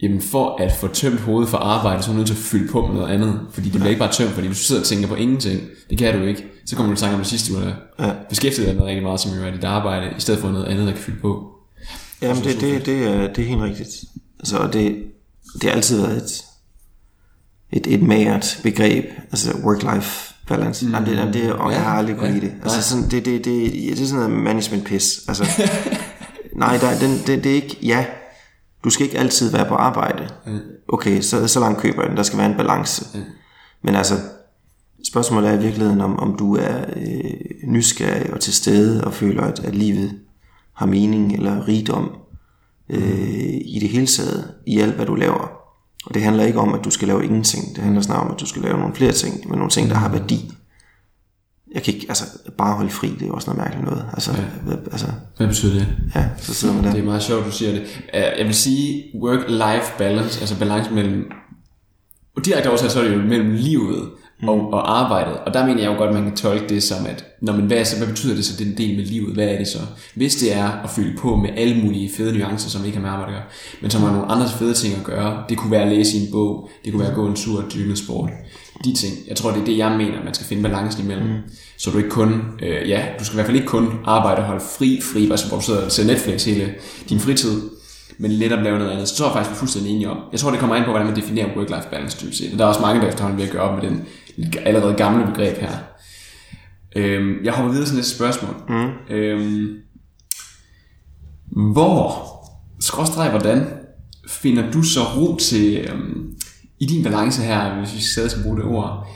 jamen for at få tømt hovedet for arbejde, så er du nødt til at fylde på med noget andet. Fordi det bliver ikke bare tømt, fordi hvis du sidder og tænker på ingenting, det kan du ikke. Så kommer du til at tænke om det sidste, du har ja. beskæftiget dig med rigtig meget, som jo er dit arbejde, i stedet for noget andet, der kan fylde på. Jamen det, det, det, er, det er helt rigtigt. Altså, det, det har altid været et, et, et magert begreb, altså work-life balance. Mm. Jamen, det, jamen, det, og ja, jeg har aldrig kunne ja, lide det. Altså, sådan, det, det, det, det er sådan noget management-pis. Altså, <laughs> nej, der, den, det, det er ikke, ja, du skal ikke altid være på arbejde. Mm. Okay, så, så langt køber jeg den. Der skal være en balance. Mm. Men altså, spørgsmålet er i virkeligheden, om, om du er øh, nysgerrig og til stede og føler, at, at livet har mening eller rigdom øh, i det hele taget, i alt hvad du laver. Og det handler ikke om, at du skal lave ingenting. Det handler snarere om, at du skal lave nogle flere ting, men nogle ting, der har værdi. Jeg kan ikke, altså, bare holde fri, det er også noget mærkeligt noget. Altså, ja. hvad, altså, hvad betyder det? Ja, så sidder man der. Det er meget sjovt, du siger det. Jeg vil sige, work-life balance, altså balance mellem, og direkte oversat, så er det jo mellem livet mm. Og, og arbejdet. Og der mener jeg jo godt, at man kan tolke det som, at når man, hvad, så, hvad betyder det så, den del med livet? Hvad er det så? Hvis det er at fylde på med alle mulige fede nuancer, som ikke har med arbejde at gøre, men som har nogle andre fede ting at gøre. Det kunne være at læse i en bog, det kunne være at gå en tur og dyrke sport. De ting. Jeg tror, det er det, jeg mener, man skal finde balancen imellem. Mm. Så du ikke kun, øh, ja, du skal i hvert fald ikke kun arbejde og holde fri, fri, altså hvor du sidder og ser Netflix hele din fritid, men at lave noget andet. Så tror jeg faktisk, vi er fuldstændig enige om. Jeg tror, det kommer ind på, hvordan man definerer work-life balance, typisk set. Der er også mange, der efterhånden vil gøre op med den allerede gamle begreb her. Øhm, jeg hopper videre til næste spørgsmål. Mm. Øhm, hvor, skråstreg hvordan, finder du så ro til, øhm, i din balance her, hvis vi stadig skal bruge det ord,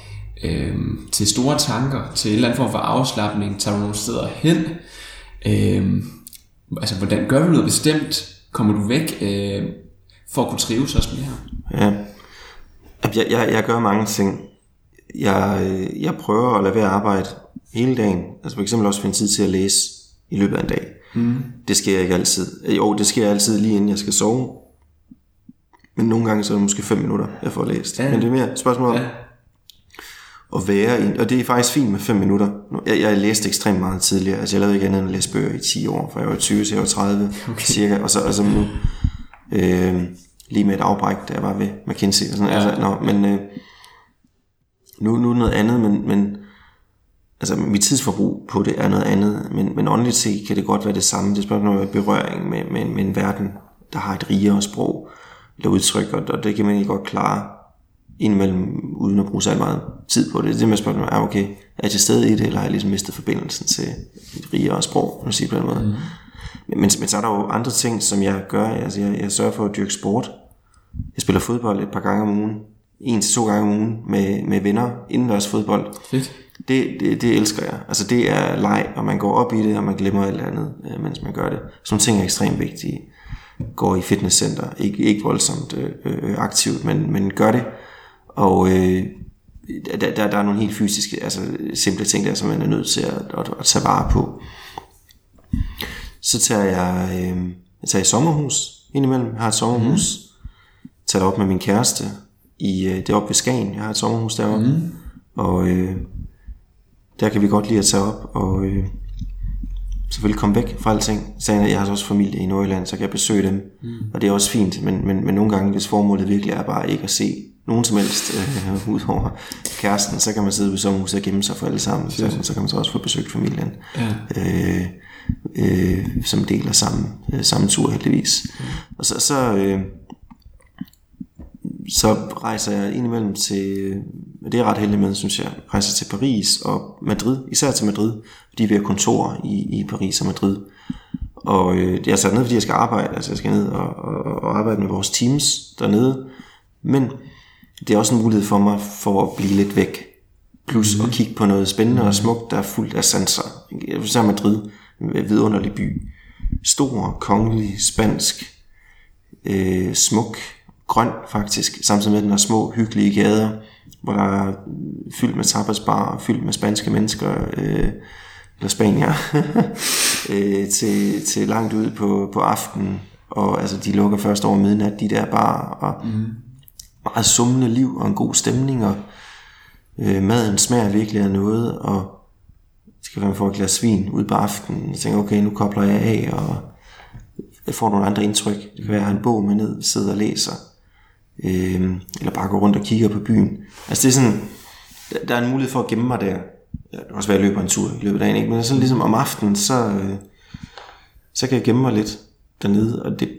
øhm, til store tanker, til en eller anden form for afslappning, tager du nogle steder hen, øhm, altså hvordan gør du noget bestemt, kommer du væk øh, for at kunne trives også her? Ja, jeg, jeg, jeg gør mange ting. Jeg, øh, jeg prøver at lade være at arbejde hele dagen. Altså for eksempel også finde tid til at læse i løbet af en dag. Mm. Det sker ikke altid. Jo, det sker altid lige inden jeg skal sove. Men nogle gange så er det måske 5 minutter, jeg får læst. Ja. Men det er mere et spørgsmål om ja. at være i, og det er faktisk fint med 5 minutter. Jeg, jeg læste ekstremt meget tidligere, altså jeg lavede ikke andet end at læse bøger i 10 år, for jeg var 20 til jeg var 30 okay. cirka, og så altså nu, øh, lige med et afbræk, da jeg var ved McKinsey og sådan ja. altså, nå, men øh, nu, nu noget andet, men, men altså mit tidsforbrug på det er noget andet, men, men åndeligt set kan det godt være det samme. Det er spørgsmål om berøring med, med, med en verden, der har et rigere sprog eller udtryk, og, og det kan man ikke godt klare indimellem, uden at bruge så meget tid på det. Det er med spørgsmålet, er okay, er jeg til stede i det, eller har jeg ligesom mistet forbindelsen til et rigere sprog, når sige på den måde. Mm. Men, men, men så er der jo andre ting, som jeg gør. Altså, jeg, jeg sørger for at dyrke sport. Jeg spiller fodbold et par gange om ugen. En til to gange om ugen med, med venner, indendørs fodbold. Fedt. Det, det, det elsker jeg. Altså det er leg, og man går op i det, og man glemmer alt andet, øh, mens man gør det. Sådan ting er ekstremt vigtige. Går i fitnesscenter, ikke, ikke voldsomt øh, øh, aktivt, men, men gør det. Og øh, der, der, der er nogle helt fysiske, altså simple ting der, som man er nødt til at, at, at tage vare på. Så tager jeg, øh, jeg tager i sommerhus indimellem. Jeg har et sommerhus. Mm. Tager op med min kæreste. I, øh, det er oppe ved Skagen. Jeg har et sommerhus deroppe. Mm. Og øh, der kan vi godt lide at tage op og øh, selvfølgelig komme væk fra alting. Så jeg har også familie i Nordjylland, så kan jeg besøge dem, mm. og det er også fint, men, men, men nogle gange, hvis formålet virkelig er bare ikke at se nogen som helst øh, <laughs> ud over kæresten, så kan man sidde ved sommerhuset og gemme sig for alle sammen, så, så kan man så også få besøgt familien, ja. øh, øh, som deler samme, øh, samme tur heldigvis. Mm. Og så, så øh, så rejser jeg indimellem til, det er ret heldig med, synes jeg, rejser til Paris og Madrid, især til Madrid, fordi vi har kontor i, i Paris og Madrid. Og øh, jeg er sat ned, fordi jeg skal arbejde, altså jeg skal ned og, og, og arbejde med vores teams dernede. Men det er også en mulighed for mig for at blive lidt væk. Plus mm. at kigge på noget spændende og smukt, der er fuldt af sanser. Så er Madrid, en vidunderlig by. Stor, kongelig, spansk, øh, smuk, grøn faktisk, samtidig med at den har små, hyggelige gader, hvor der er fyldt med tapasbar, fyldt med spanske mennesker, øh, eller spanier, <laughs> øh, til, til langt ud på, på aftenen, og altså de lukker først over midnat, de der bar, og mm. meget summende liv og en god stemning, og øh, maden smager virkelig af noget, og skal man få et glas svin ud på aftenen. Jeg tænker, okay, nu kobler jeg af, og jeg får nogle andre indtryk. Det kan være, at jeg har en bog med ned, sidder og læser, øh, eller bare går rundt og kigger på byen. Altså det er sådan, der er en mulighed for at gemme mig der. Jeg det kan også være, at jeg løber en tur i løbet af dagen, ikke? men sådan ligesom om aftenen, så, øh, så kan jeg gemme mig lidt dernede, og det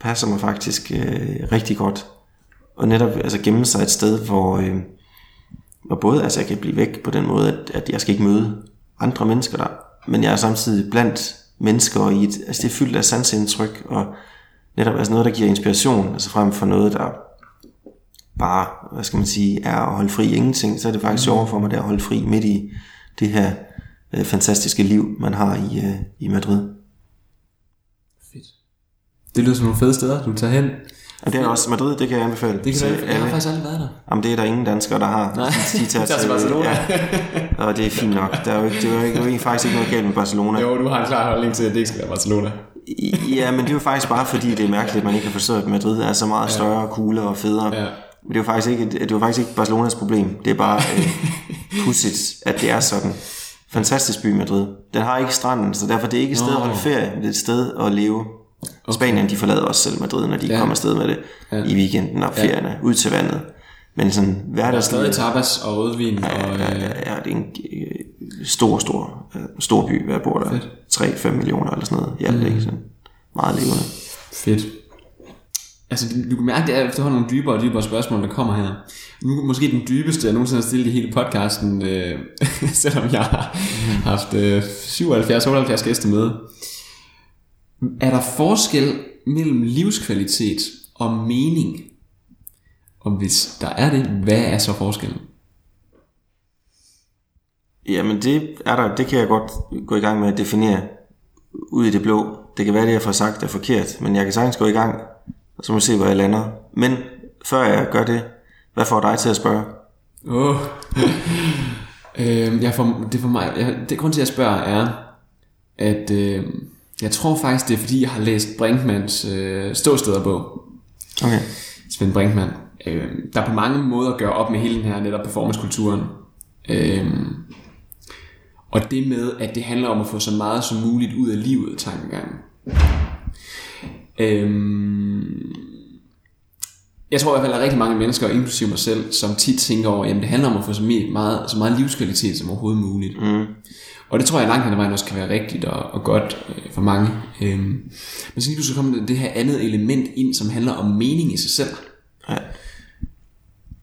passer mig faktisk øh, rigtig godt. Og netop altså gemme sig et sted, hvor, øh, hvor både altså, jeg kan blive væk på den måde, at, at jeg skal ikke møde andre mennesker der, men jeg er samtidig blandt mennesker, i et, altså det er fyldt af sansindtryk, og netop altså noget, der giver inspiration, altså frem for noget, der bare, hvad skal man sige, er at holde fri ingenting, så er det faktisk sjovere for mig, det at holde fri midt i det her øh, fantastiske liv, man har i, øh, i Madrid. Fedt. Det lyder som nogle fede steder, du tager hen. Og det er også Madrid, det kan jeg anbefale. Det kan du, jeg har faktisk aldrig været der. Jamen det er der ingen danskere, der har. Nej, de tager <laughs> til, Barcelona. Ja. Og det er fint nok. Der er jo ikke, det er jo ikke, det er faktisk ikke noget galt med Barcelona. Jo, du har en klar holdning til, at det ikke skal være Barcelona. Ja, men det er jo faktisk bare fordi, det er mærkeligt, at man ikke har forstået, at Madrid er så meget større, coolere og federe. Ja. Men det er jo faktisk ikke, det er jo faktisk ikke Barcelonas problem. Det er bare øh, <laughs> pudsigt, at det er sådan. Fantastisk by Madrid. Den har ikke stranden, så derfor det er ikke et sted at holde ferie, det er et sted at leve. Okay. Spanien, de forlader også selv Madrid, når de ja. kommer afsted med det ja. i weekenden og ferierne, ja. ud til vandet. Men sådan hverdagsliv... Der er stadig tapas og rødvin. Ja, og, ja, ja, ja, det er en øh, stor, stor, øh, stor by, hvad bor der? 3-5 millioner eller sådan noget i alt, mm. ikke? Sådan meget levende. Fedt. Altså, du kan mærke, det er efterhånden nogle dybere og dybere spørgsmål, der kommer her. Nu måske den dybeste, jeg nogensinde har stillet i hele podcasten, øh, <laughs> selvom jeg har haft øh, 77-78 gæster med. Er der forskel mellem livskvalitet og mening? Og hvis der er det, hvad er så forskellen? Jamen det er der, det kan jeg godt gå i gang med at definere ud i det blå. Det kan være, det jeg får sagt er forkert, men jeg kan sagtens gå i gang, og så må vi se, hvor jeg lander. Men før jeg gør det, hvad får dig til at spørge? Oh. <laughs> øh, jeg får, det for mig, jeg, det grund til, at jeg spørger, er, at øh, jeg tror faktisk, det er fordi, jeg har læst Brinkmans øh, ståstederbog. Okay. Svend Brinkmann. Øh, der på mange måder gør op med hele den her netop performancekulturen. Øh, og det med, at det handler om at få så meget som muligt ud af livet, tankegangen. Øhm, jeg tror i hvert fald, der er rigtig mange mennesker, inklusive mig selv, som tit tænker over, at det handler om at få så meget, så meget livskvalitet som overhovedet muligt. Mm. Og det tror jeg langt hen ad vejen også kan være rigtigt og, og godt øh, for mange. Øhm, men så lige pludselig kommer det her andet element ind, som handler om mening i sig selv. Ja.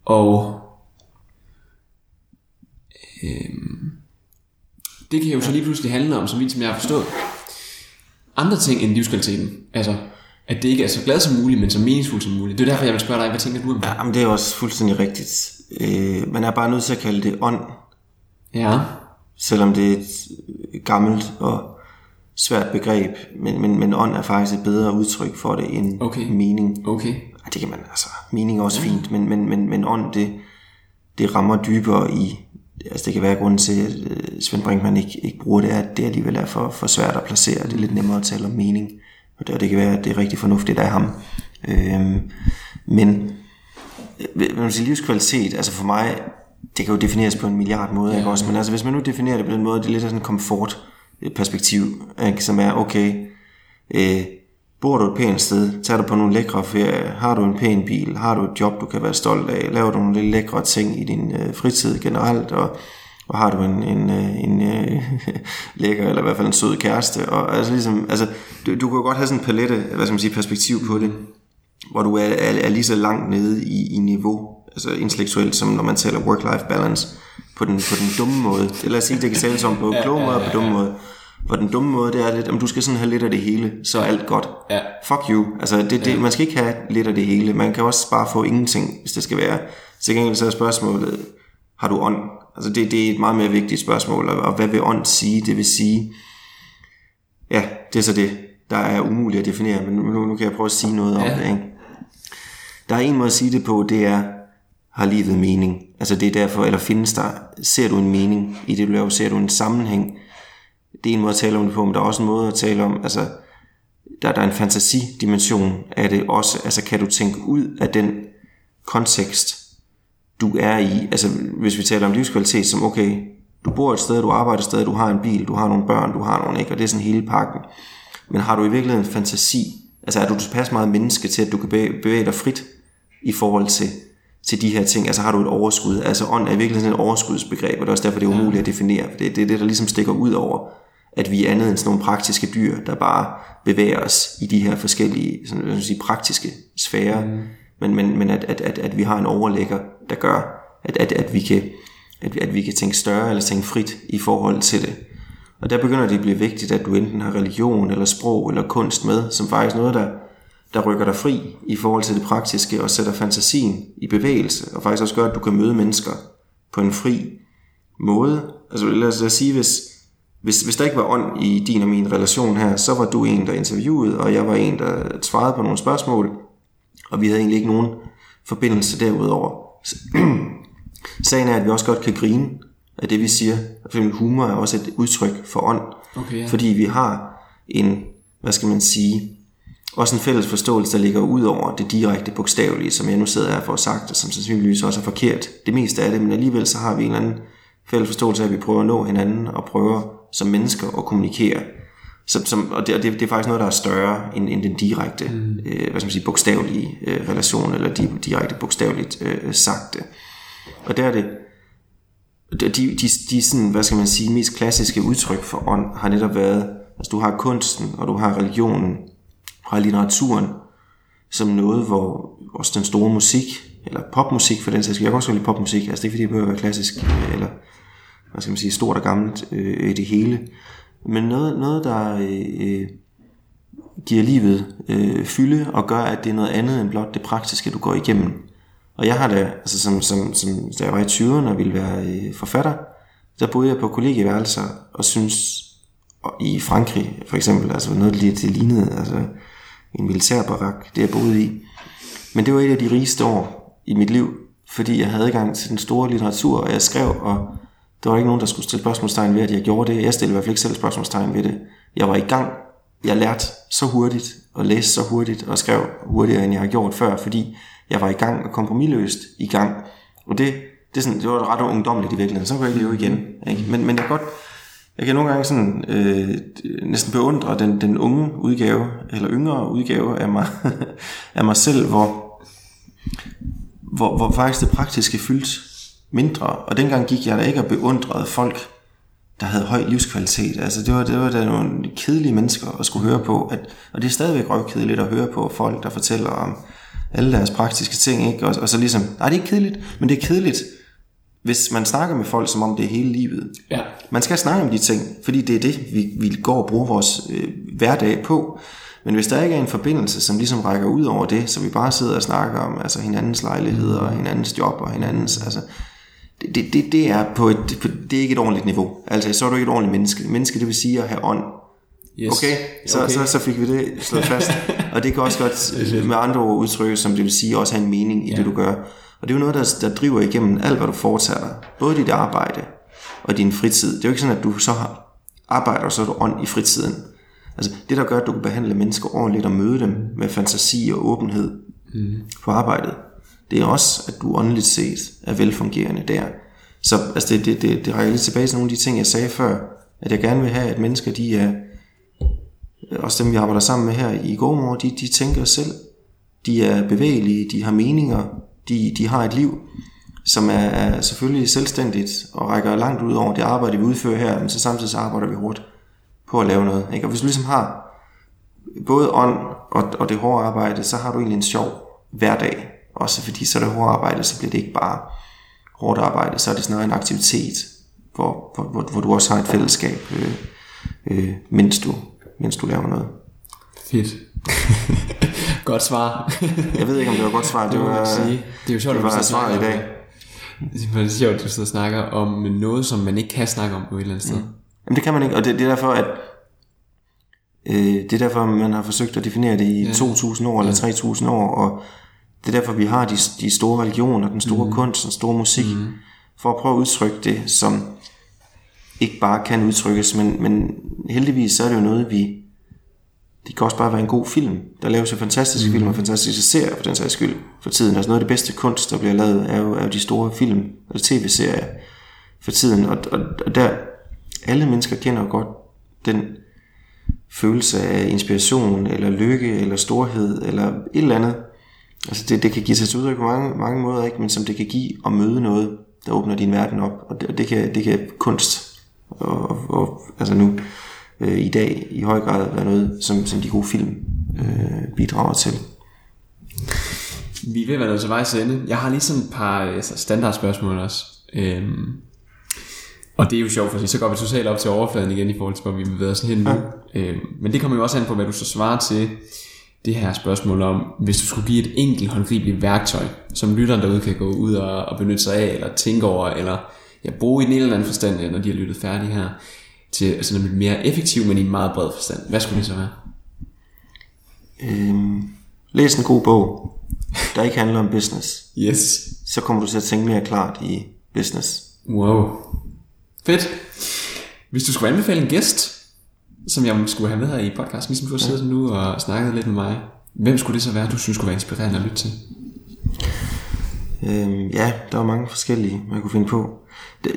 Og øhm, det kan jo så lige pludselig handle om, som vidt som jeg har forstået, andre ting end livskvaliteten. Altså, at det ikke er så glad som muligt, men så meningsfuldt som muligt. Det er derfor, jeg vil spørge dig, hvad tænker du om det? Ja, men det er også fuldstændig rigtigt. Øh, man er bare nødt til at kalde det ånd. Ja. Selvom det er et gammelt og svært begreb, men, men, men ånd er faktisk et bedre udtryk for det end okay. mening. Okay. Ja, det kan man altså. Mening er også ja. fint, men, men, men, men ånd, det, det rammer dybere i, altså det kan være grunden til, at øh, Svend Brinkmann ikke, ikke bruger det, at det alligevel er for, for svært at placere. Det er lidt nemmere at tale om mening. Og det, og det kan være, at det er rigtig fornuftigt af ham. Øhm, men øh, man sige, livskvalitet, altså for mig, det kan jo defineres på en milliard måder, ja, ikke også? Men altså, hvis man nu definerer det på den måde, det er lidt af sådan en komfort perspektiv, ikke? som er, okay, øh, bor du et pænt sted, tager du på nogle lækre ferie, har du en pæn bil, har du et job, du kan være stolt af, laver du nogle lidt lækre ting i din øh, fritid generelt, og, og har du en, en, øh, en, en øh, <laughs> lækker, eller i hvert fald en sød kæreste, og altså ligesom, altså, du, du kan jo godt have sådan en palette, hvad skal man sige, perspektiv på det, hvor du er, er, er lige så langt nede i, i niveau, altså intellektuelt, som når man taler work-life balance, på den, på den dumme måde. Os sige, det kan tales om på klog måde og på dumme måde. Hvor den dumme måde, det er lidt, om du skal sådan have lidt af det hele, så er alt godt. Ja. Fuck you. Altså, det, det, man skal ikke have lidt af det hele. Man kan også bare få ingenting, hvis det skal være. Så gengæld så er spørgsmålet, har du ånd? Altså, det, det er et meget mere vigtigt spørgsmål. Og, og hvad vil ånd sige? Det vil sige, ja, det er så det, der er umuligt at definere, men nu, nu kan jeg prøve at sige noget om ja. det. Ikke? Der er en måde at sige det på, det er, har livet mening? Altså det er derfor, eller findes der, ser du en mening i det, du laver? Ser du en sammenhæng? Det er en måde at tale om det på, men der er også en måde at tale om, altså der, der er en fantasidimension af det også. Altså kan du tænke ud af den kontekst, du er i. Altså, hvis vi taler om livskvalitet, som okay, du bor et sted, du arbejder et sted, du har en bil, du har nogle børn, du har nogle, ikke? Og det er sådan hele pakken. Men har du i virkeligheden en fantasi? Altså, er du tilpas meget menneske til, at du kan bevæge dig frit i forhold til, til de her ting? Altså, har du et overskud? Altså, ånd er i virkeligheden et overskudsbegreb, og det er også derfor, det er umuligt at definere. For det, det er det, der ligesom stikker ud over, at vi er andet end sådan nogle praktiske dyr, der bare bevæger os i de her forskellige sådan, jeg sige, praktiske sfærer. Mm. Men, men, men at, at, at, at vi har en overlægger, der gør, at, at, at vi kan at, at vi kan tænke større eller tænke frit i forhold til det. Og der begynder det at blive vigtigt, at du enten har religion eller sprog eller kunst med, som faktisk noget, der, der rykker dig fri i forhold til det praktiske og sætter fantasien i bevægelse, og faktisk også gør, at du kan møde mennesker på en fri måde. Altså lad os, lad os sige, hvis, hvis, hvis der ikke var ånd i din og min relation her, så var du en, der interviewede, og jeg var en, der svarede på nogle spørgsmål, og vi havde egentlig ikke nogen forbindelse derudover. <clears throat> Sagen er, at vi også godt kan grine af det, vi siger. For eksempel humor er også et udtryk for ånd. Okay, ja. Fordi vi har en, hvad skal man sige, også en fælles forståelse, der ligger ud over det direkte bogstavelige, som jeg nu sidder her for at sagt, og som sandsynligvis også er forkert. Det meste af det, men alligevel så har vi en eller anden fælles forståelse af, at vi prøver at nå hinanden og prøver som mennesker at kommunikere. Som, som, og det, og det, det er faktisk noget, der er større end, end den direkte, mm. øh, hvad skal man sige, bogstavelige øh, relation, eller de, direkte bogstaveligt øh, sagte. Og der er det, de, de, de sådan, hvad skal man sige, mest klassiske udtryk for ånd har netop været, altså du har kunsten, og du har religionen, og har litteraturen, som noget, hvor også den store musik, eller popmusik for den sags jeg kan også lide popmusik, altså det er ikke fordi, det behøver at være klassisk, eller hvad skal man sige, stort og gammelt øh, i det hele, men noget, noget der øh, giver livet øh, fylde, og gør, at det er noget andet end blot det praktiske, du går igennem. Og jeg har da, altså som, som, som da jeg var i 20'erne og ville være øh, forfatter, der boede jeg på kollegieværelser og synes og i Frankrig for eksempel, altså noget lige det lignede altså en militærbarak, det jeg boede i. Men det var et af de rigeste år i mit liv, fordi jeg havde adgang til den store litteratur, og jeg skrev, og der var ikke nogen, der skulle stille spørgsmålstegn ved, at jeg gjorde det. Jeg stillede i hvert fald ikke selv spørgsmålstegn ved det. Jeg var i gang. Jeg lærte så hurtigt, og læste så hurtigt, og skrev hurtigere, end jeg har gjort før, fordi jeg var i gang og kompromilløst i gang. Og det, det, er sådan, det var ret ungdomligt i virkeligheden. Så kunne jeg leve igen. Ikke? Men, men jeg, godt, jeg kan nogle gange sådan, øh, næsten beundre den, den unge udgave, eller yngre udgave af mig, <laughs> af mig selv, hvor, hvor, hvor faktisk det praktiske fyldt mindre. Og dengang gik jeg da ikke og beundrede folk, der havde høj livskvalitet. Altså det var, det var da nogle kedelige mennesker at skulle høre på. At, og det er stadigvæk røvkedeligt at høre på folk, der fortæller om alle deres praktiske ting, ikke? Og, og så ligesom, nej, det er ikke kedeligt, men det er kedeligt, hvis man snakker med folk, som om det er hele livet. Ja. Man skal snakke om de ting, fordi det er det, vi, vi går og bruger vores øh, hverdag på. Men hvis der ikke er en forbindelse, som ligesom rækker ud over det, så vi bare sidder og snakker om altså hinandens lejligheder og hinandens job og hinandens, altså, det, det, det, er på et, det er ikke et ordentligt niveau. Altså, så er du ikke et ordentligt menneske. Menneske, det vil sige at have ånd. Yes. Okay, så, okay. Så, så fik vi det slået fast. <laughs> og det kan også godt med andre ord udtrykke, som det vil sige, også have en mening i ja. det, du gør. Og det er jo noget, der, der driver igennem alt, hvad du foretager dig. Både dit arbejde og din fritid. Det er jo ikke sådan, at du så har arbejder, og så er du ånd i fritiden. Altså, det, der gør, at du kan behandle mennesker ordentligt og møde dem med fantasi og åbenhed mm. på arbejdet, det er også, at du åndeligt set er velfungerende der. Så altså, det, det, det, det rækker lidt tilbage til nogle af de ting, jeg sagde før, at jeg gerne vil have, at mennesker, de er, også dem vi arbejder sammen med her i Gårdmor, de, de tænker selv. De er bevægelige, de har meninger, de, de har et liv, som er, er selvfølgelig selvstændigt og rækker langt ud over det arbejde, vi udfører her, men så samtidig så arbejder vi hårdt på at lave noget. Ikke? Og hvis du ligesom har både ånd og, og det hårde arbejde, så har du egentlig en sjov hverdag. Også fordi så er det hårdt arbejde, så bliver det ikke bare hårdt arbejde, så er det snarere en aktivitet, hvor, hvor, hvor, hvor du også har et fællesskab, øh, øh, mens du mens du laver noget. Fedt. <laughs> godt svar. jeg ved ikke, om det var godt svar. <laughs> Det, var, sige. det er jo sjovt, det var svar i dag. Det er sjovt, at du sidder og snakker om noget, som man ikke kan snakke om på et eller andet sted. Mm. Jamen det kan man ikke, og det, det er derfor, at øh, det er derfor, man har forsøgt at definere det i ja. 2.000 år eller 3.000 år, og det er derfor, vi har de, de store religioner, den store mm. kunst, den store musik, mm. for at prøve at udtrykke det, som ikke bare kan udtrykkes, men, men heldigvis så er det jo noget, vi Det kan også bare være en god film. Der laves jo fantastiske mm. film og fantastiske serier for den sags skyld for tiden. Altså noget af det bedste kunst, der bliver lavet, er jo, er jo de store film eller tv-serier for tiden. Og, og, og der, alle mennesker kender jo godt den følelse af inspiration, eller lykke, eller storhed, eller et eller andet. Altså det, det kan give sig til udtryk på mange, mange måder, ikke? men som det kan give at møde noget, der åbner din verden op. Og det, det, kan, det kan kunst, og, og, og altså nu øh, i dag i høj grad være noget, som, som de gode film øh, bidrager til. Vi vil være noget til vejs ende. Jeg har lige sådan et par altså standardspørgsmål også. Øhm, og det er jo sjovt, for så går vi totalt op til overfladen igen i forhold til, hvor vi bevæger os hen nu. Ja. Øhm, men det kommer jo også an på, hvad du så svarer til det her spørgsmål om, hvis du skulle give et enkelt håndgribeligt værktøj, som lytteren derude kan gå ud og, og benytte sig af, eller tænke over, eller ja, bruge i en eller anden forstand, når de har lyttet færdigt her, til altså noget mere effektiv, men i en meget bred forstand. Hvad skulle det så være? Øhm, læs en god bog, der ikke handler om business. Yes. Så kommer du til at tænke mere klart i business. Wow. Fedt. Hvis du skulle anbefale en gæst, som jeg skulle have med her i podcasten, ligesom du har siddet ja. nu og snakket lidt med mig, hvem skulle det så være, du synes skulle være inspirerende at lytte til? Øhm, ja, der er mange forskellige, man kunne finde på.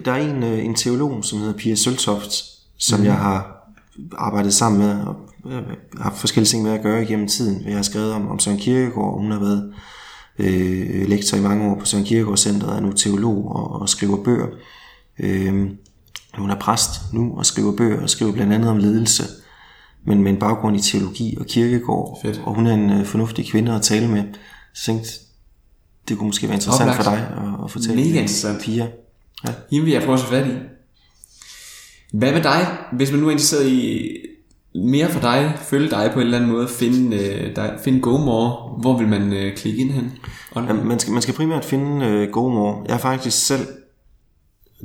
Der er en, øh, en teolog, som hedder Pia Søltoft, som mm. jeg har arbejdet sammen med, og har haft forskellige ting med at gøre igennem tiden. Jeg har skrevet om, om Søren Kierkegaard, hun har været øh, lektor i mange år på Søren Kierkegaard Centeret, er nu teolog og, og skriver bøger. Øh, hun er præst nu og skriver bøger og skriver blandt andet om ledelse, men med en baggrund i teologi og kirkegård. Fedt. Og hun er en øh, fornuftig kvinde at tale med. Så jeg tænkte, det kunne måske være interessant Oplagt. for dig at, at fortælle. Mega interessant. Pia. Ja. Hende vil jeg prøve at fat i. Hvad med dig, hvis man nu er interesseret i mere for dig, følge dig på en eller anden måde, finde, uh, dig, finde GoMore, hvor vil man uh, klikke ind hen? Ja, man, skal, man skal primært finde uh, GoMore. Jeg er faktisk selv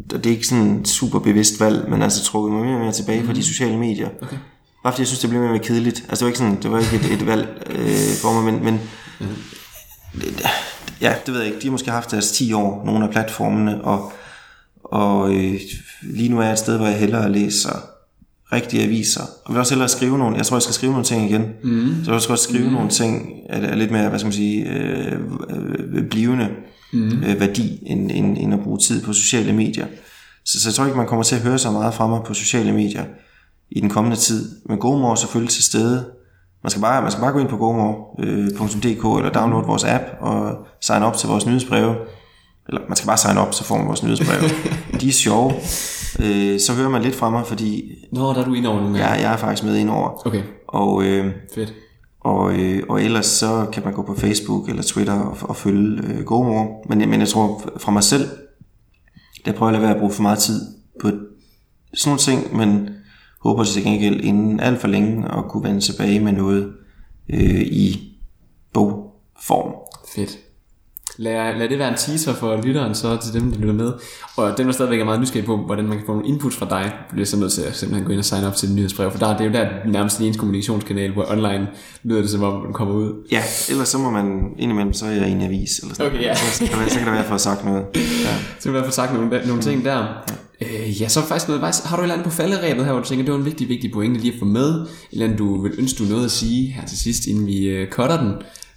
det er ikke sådan et super bevidst valg, men altså trukket mig mere og mere tilbage mm. fra de mhm. sociale medier. Okay. Bare fordi jeg synes, det blev mere og mere kedeligt. Altså det var ikke, sådan, det var ikke et, et valg øh, for mig, men, men mm. det, ja, det ved jeg ikke. De har måske haft deres 10 år, nogle af platformene, og, og øh, lige nu er jeg et sted, hvor jeg hellere læser rigtige aviser. Og vil også hellere skrive nogle, jeg tror, jeg skal skrive nogle ting igen. Mm. Så jeg vil også godt skrive mm. nogle ting, er lidt mere, hvad skal man sige, øh, øh, blivende mm. øh, værdi, end, end, end at bruge tid på sociale medier. Så, så jeg tror ikke, man kommer til at høre så meget fra mig på sociale medier i den kommende tid. Men GoMore er selvfølgelig til stede. Man skal bare, man skal bare gå ind på gomore.dk øh, eller downloade vores app og sign op til vores nyhedsbreve. Eller man skal bare sign op, så får man vores nyhedsbreve. <laughs> De er sjove. Øh, så hører man lidt fra mig, fordi... Nå, der er du ind over nogle Ja, jeg er faktisk med ind over. Okay. Og, øh, Fedt. Og, øh, og ellers så kan man gå på Facebook eller Twitter og, og følge øh, GoMore. Men, men jeg tror fra mig selv, der prøver jeg at lade være at bruge for meget tid på sådan nogle ting, men håber til gengæld inden alt for længe at kunne vende tilbage med noget øh, i bogform. Fedt. Lad, lad det være en teaser for lytteren så til dem, der lytter med. Og dem, der stadigvæk er meget nysgerrige på, hvordan man kan få nogle input fra dig, bliver så nødt til at simpelthen gå ind og sign op til det nyhedsbrev. For der, det er jo der nærmest en ens kommunikationskanal, hvor online lyder det som om, man kommer ud. Ja, ellers så må man indimellem, så er jeg i en avis. Eller sådan. Okay, ja. så, kan det, så kan det være, at få sagt noget. <laughs> Ja. Så kan det være, at få sagt nogle, nogle ting der. Øh, ja, så faktisk noget, har du et eller andet på falderæbet her, hvor du tænker, det var en vigtig, vigtig pointe lige at få med, eller andet du vil ønske, du noget at sige her til sidst, inden vi uh, cutter den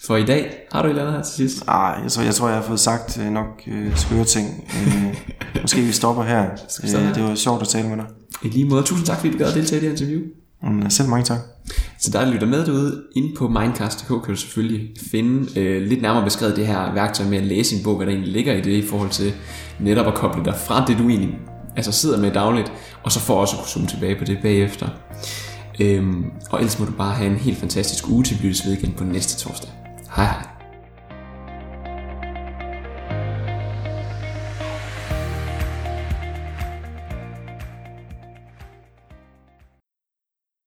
for i dag. Har du et eller andet her til sidst? Nej, jeg tror, jeg, tror, jeg har fået sagt øh, nok øh, skøre ting. Øh, måske vi stopper her. Øh, det var sjovt at tale med dig. I lige måde. Tusind tak, fordi du gad at deltage i det interview. Mm, selv mange tak. Så der lytter med derude, inde på Mindcast.dk kan du selvfølgelig finde øh, lidt nærmere beskrevet det her værktøj med at læse en bog, hvad der egentlig ligger i det i forhold til netop at koble dig fra det, du egentlig altså sidder med dagligt, og så får også at kunne zoome tilbage på det bagefter. Øhm, og ellers må du bare have en helt fantastisk uge til at ved igen på næste torsdag. 哎。